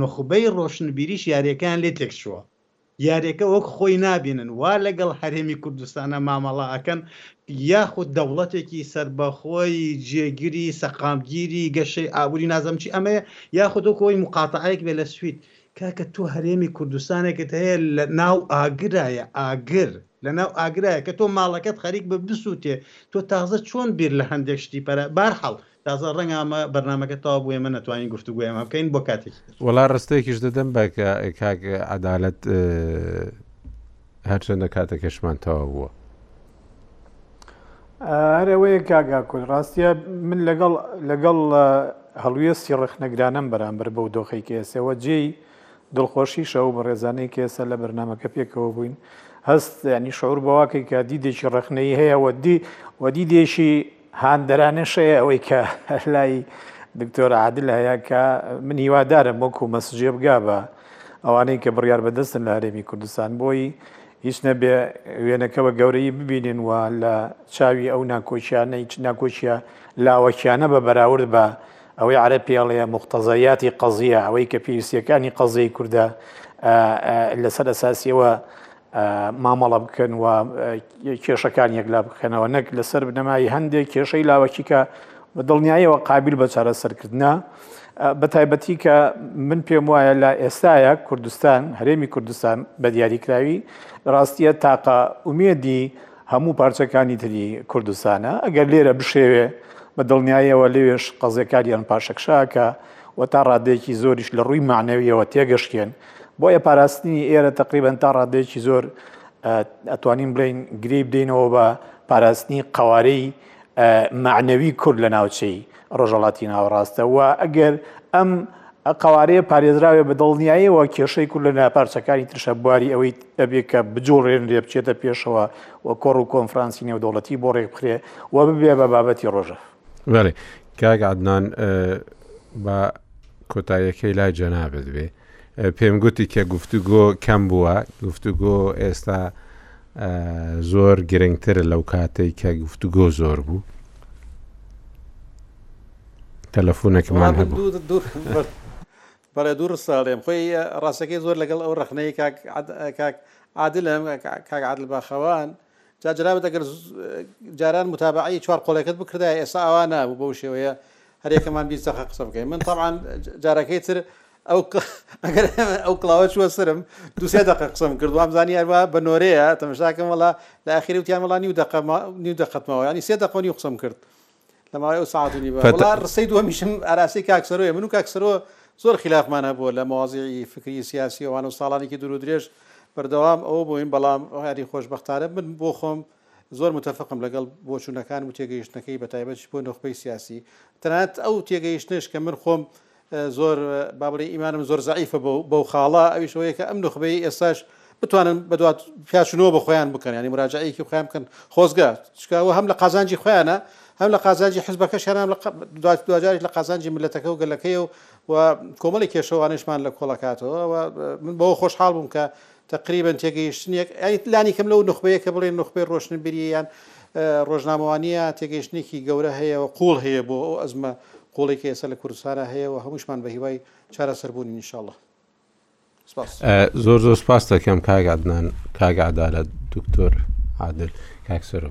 نوخبەی ڕۆشنبیریش یارییەکەیان لێ تێکچووە. یاریەکە وەک خۆی نابینن وا لەگەڵ هەرێمی کوردستانە مامەڵە ئەکەن یاخود دەوڵەتێکی سربەخۆی جێگیری سەقامگیری گەشەی ئابووری نازەمچی ئەمەیە یاخود و کۆی مقاتەعەیەک بێ لە سوید کاکە تۆ هەرێمی کوردستانێکت هەیە لە ناو ئاگرایە ئاگر لە ناو ئاگرایە کە تۆ ماڵەکەت خەریک بە بسووتێ تۆ تازە چۆن بیر لە هەندێک شتی پەرە بارحاڵ تازە ڕەنگە ئەمە بەرنامەکە تەواو بوو ئێمە نەتوانین گفتوگۆی ئەمە بکەین بۆ کاتێکی تر. وەڵا ڕستەیەکیش دەدەم بە کاک عەدالەت هەرچەندە کاتەکەشمان تەواو بووە. هەرەوەیە کاک ئاکۆل ڕاستە من لەگەڵ لەگەڵ هەڵوێستی ڕەخنەگرانەم بەرامبەر بەو دۆخی کە ئێسەوە جێی دڵخۆشیشە و بەڕێزانەی کە ئێستا لە بەرنمەکە پێکەوە بووین هەست ینی شعور بەواکەی کە دیدێکی ڕخنەی هەیە وەدی وەدی دێشی هاندەرانەش هەیە ئەوەی کە لای دکتۆر عادل هەیە کە من هیوادارم وەکو مەسجێ بگا بە ئەوانەی کە بڕیار بەدەستن لە هەرێمی کوردستان بۆی هیچ نەبێ وێنەکە بە گەورەی ببینن و لە چاوی ئەو ناکۆکیانە هیچ ناکۆکیە لاوەکیانە بە بەراورد بە ئەوەی عرە پێڵەیە مختەزایاتی قەزیە ئەوەی کە پێویستیەکانی قەزیەی کووردە لەسەر ئەساسیەوە مامەڵە بکەن و کێشەکان یەکلا بکەنەوە نەک لەسەر بنەمای هەندێک کێشەی لاوەکی کە بە دڵنیاییەوە قابل بە چارەسەرکردە بە تایبەتی کە من پێم وایە لە ئێستاە کوردستان هەرێمی کوردستان بە دیاریکراوی ڕاستیە تاقا ئومێدی هەموو پارچەکانی تری کوردستانە ئەگەر لێرە بشێوێ بە دڵنیاییەوە لەوێش قەزیەکاریان پاشەکشاکە و تا ڕادێکی زۆریش لە ڕووی معنەویەوە تێگەشتێن بۆیە پاراستنی ئێرە تقریبەن تا ڕادەیەکی زۆر ئەتوانین بڵێن گرێی بدەینەوە بە پاراستنی قوارەی معنەوی کورد لە ناوچەی ڕۆژەڵاتی ناوەڕاستە و ئەگەر ئەم قوارەیە پارێزراوێ بە دڵنیایەوە کێشەی کورد لە ناپارچەکانی ترشە بواری ئەوەی ئەبێ کە بجۆڕێن لێ بچێتە پێشەوە و کۆڕ و کۆنفرانسی نێودەوڵەتی بۆ ڕێکبخرێ و ببێ بە بابەتی ڕۆژە بەێ کاک عدنان بە کۆتاییەکەی لای جەنابێت بێ پێم گوتی کە گفتوگۆ کەم بووە گفتوگۆ ئێستا زۆر گرنگترە لەو کاتێک کە گفتوگۆ زۆر بوو تەلەفۆنەکەمان هەبوو بەڵێ دوو ڕساڵێم خۆی ڕاستەکەی زۆر لەگەڵ ئەو ڕخنەیە کاک عادلم کاک عادل باخەوان جا جەنابت ئەگەر جاران متابەعەی چوار قۆڵێکەت بکردایە ئێستا ئاوا نابوو بەو شێوەیە هەریەکەمان بیست دەقە قسە بکەین من طبعا جارەکەی تر ئەو ئەگەر ئەو کڵاوە چووە سرم دوسێ دەقە قسم کرد وام زانی هەروە بە نۆرەیە تەمەشاکەم وڵا لە ئاخری وتیان وڵا نیو دقە نیو دەقەتمەوە ینی سێ دەقۆنی قسم کرد لە ماوەی ئەو سەعات و نیوە وەڵا ڕستەی دووەمیشم ئاراستەی کاک سەرۆیە من و کاک سەرۆ زۆر خلافمان هەبووە لە مەوازیعی فکری سیاسی ئەوان و ساڵانێکی دوور و درێژ بەردەوام ئەوە بووین بەڵام یاری خۆشببختانە من بۆ خۆم زۆر متفقم لەگەڵ بۆچوونەکان و تێگەیشتنەکەی بە تایبەتش بۆ نخبەی سیاسی تەنات ئەو تێگەیشتنش کە من خۆم زۆر با بڵێ ئیمانم زۆر زەعیفە بەو بەو خاڵە ئەویش ئەوەیە کە ئەم نوخبەی ئێستاش بتوانن بەدوات پیاچنەوە بە خۆیان بکەن ینی مراجعەیەکی خۆیان بکەن خۆزگە چکەوە هەم لە قازانجی خۆیانە هەم لە قازانجی حزبەکەشیان هەم لە قە- دوا- دواجاریش لە قازانجی ملەتەکە و گەلەکەی و و کۆمەڵی کێشەوانشمان لە کۆڵەکاتەوە و من بەوە خۆشحاڵ بووم کە تەقریبەن تێگەیشتنێک لانی کەم لەو نوخبەیە کە بڵێن نوخبەی ڕۆشنبیری یان ڕۆژنامەوانیە تێگەیشتنێکی گەورە هەیە و قوڵ هەیە بۆ ئەو ئەزمە قوڵی کە ئێستا لە کوردستانە هەیە و هەمووشمان بە هیوای چارەسەربوونی نیشاڵە زۆر زۆر سپاس دەکەم کاگادنان کاگادارە دکتۆر عادل کاکسەرۆ.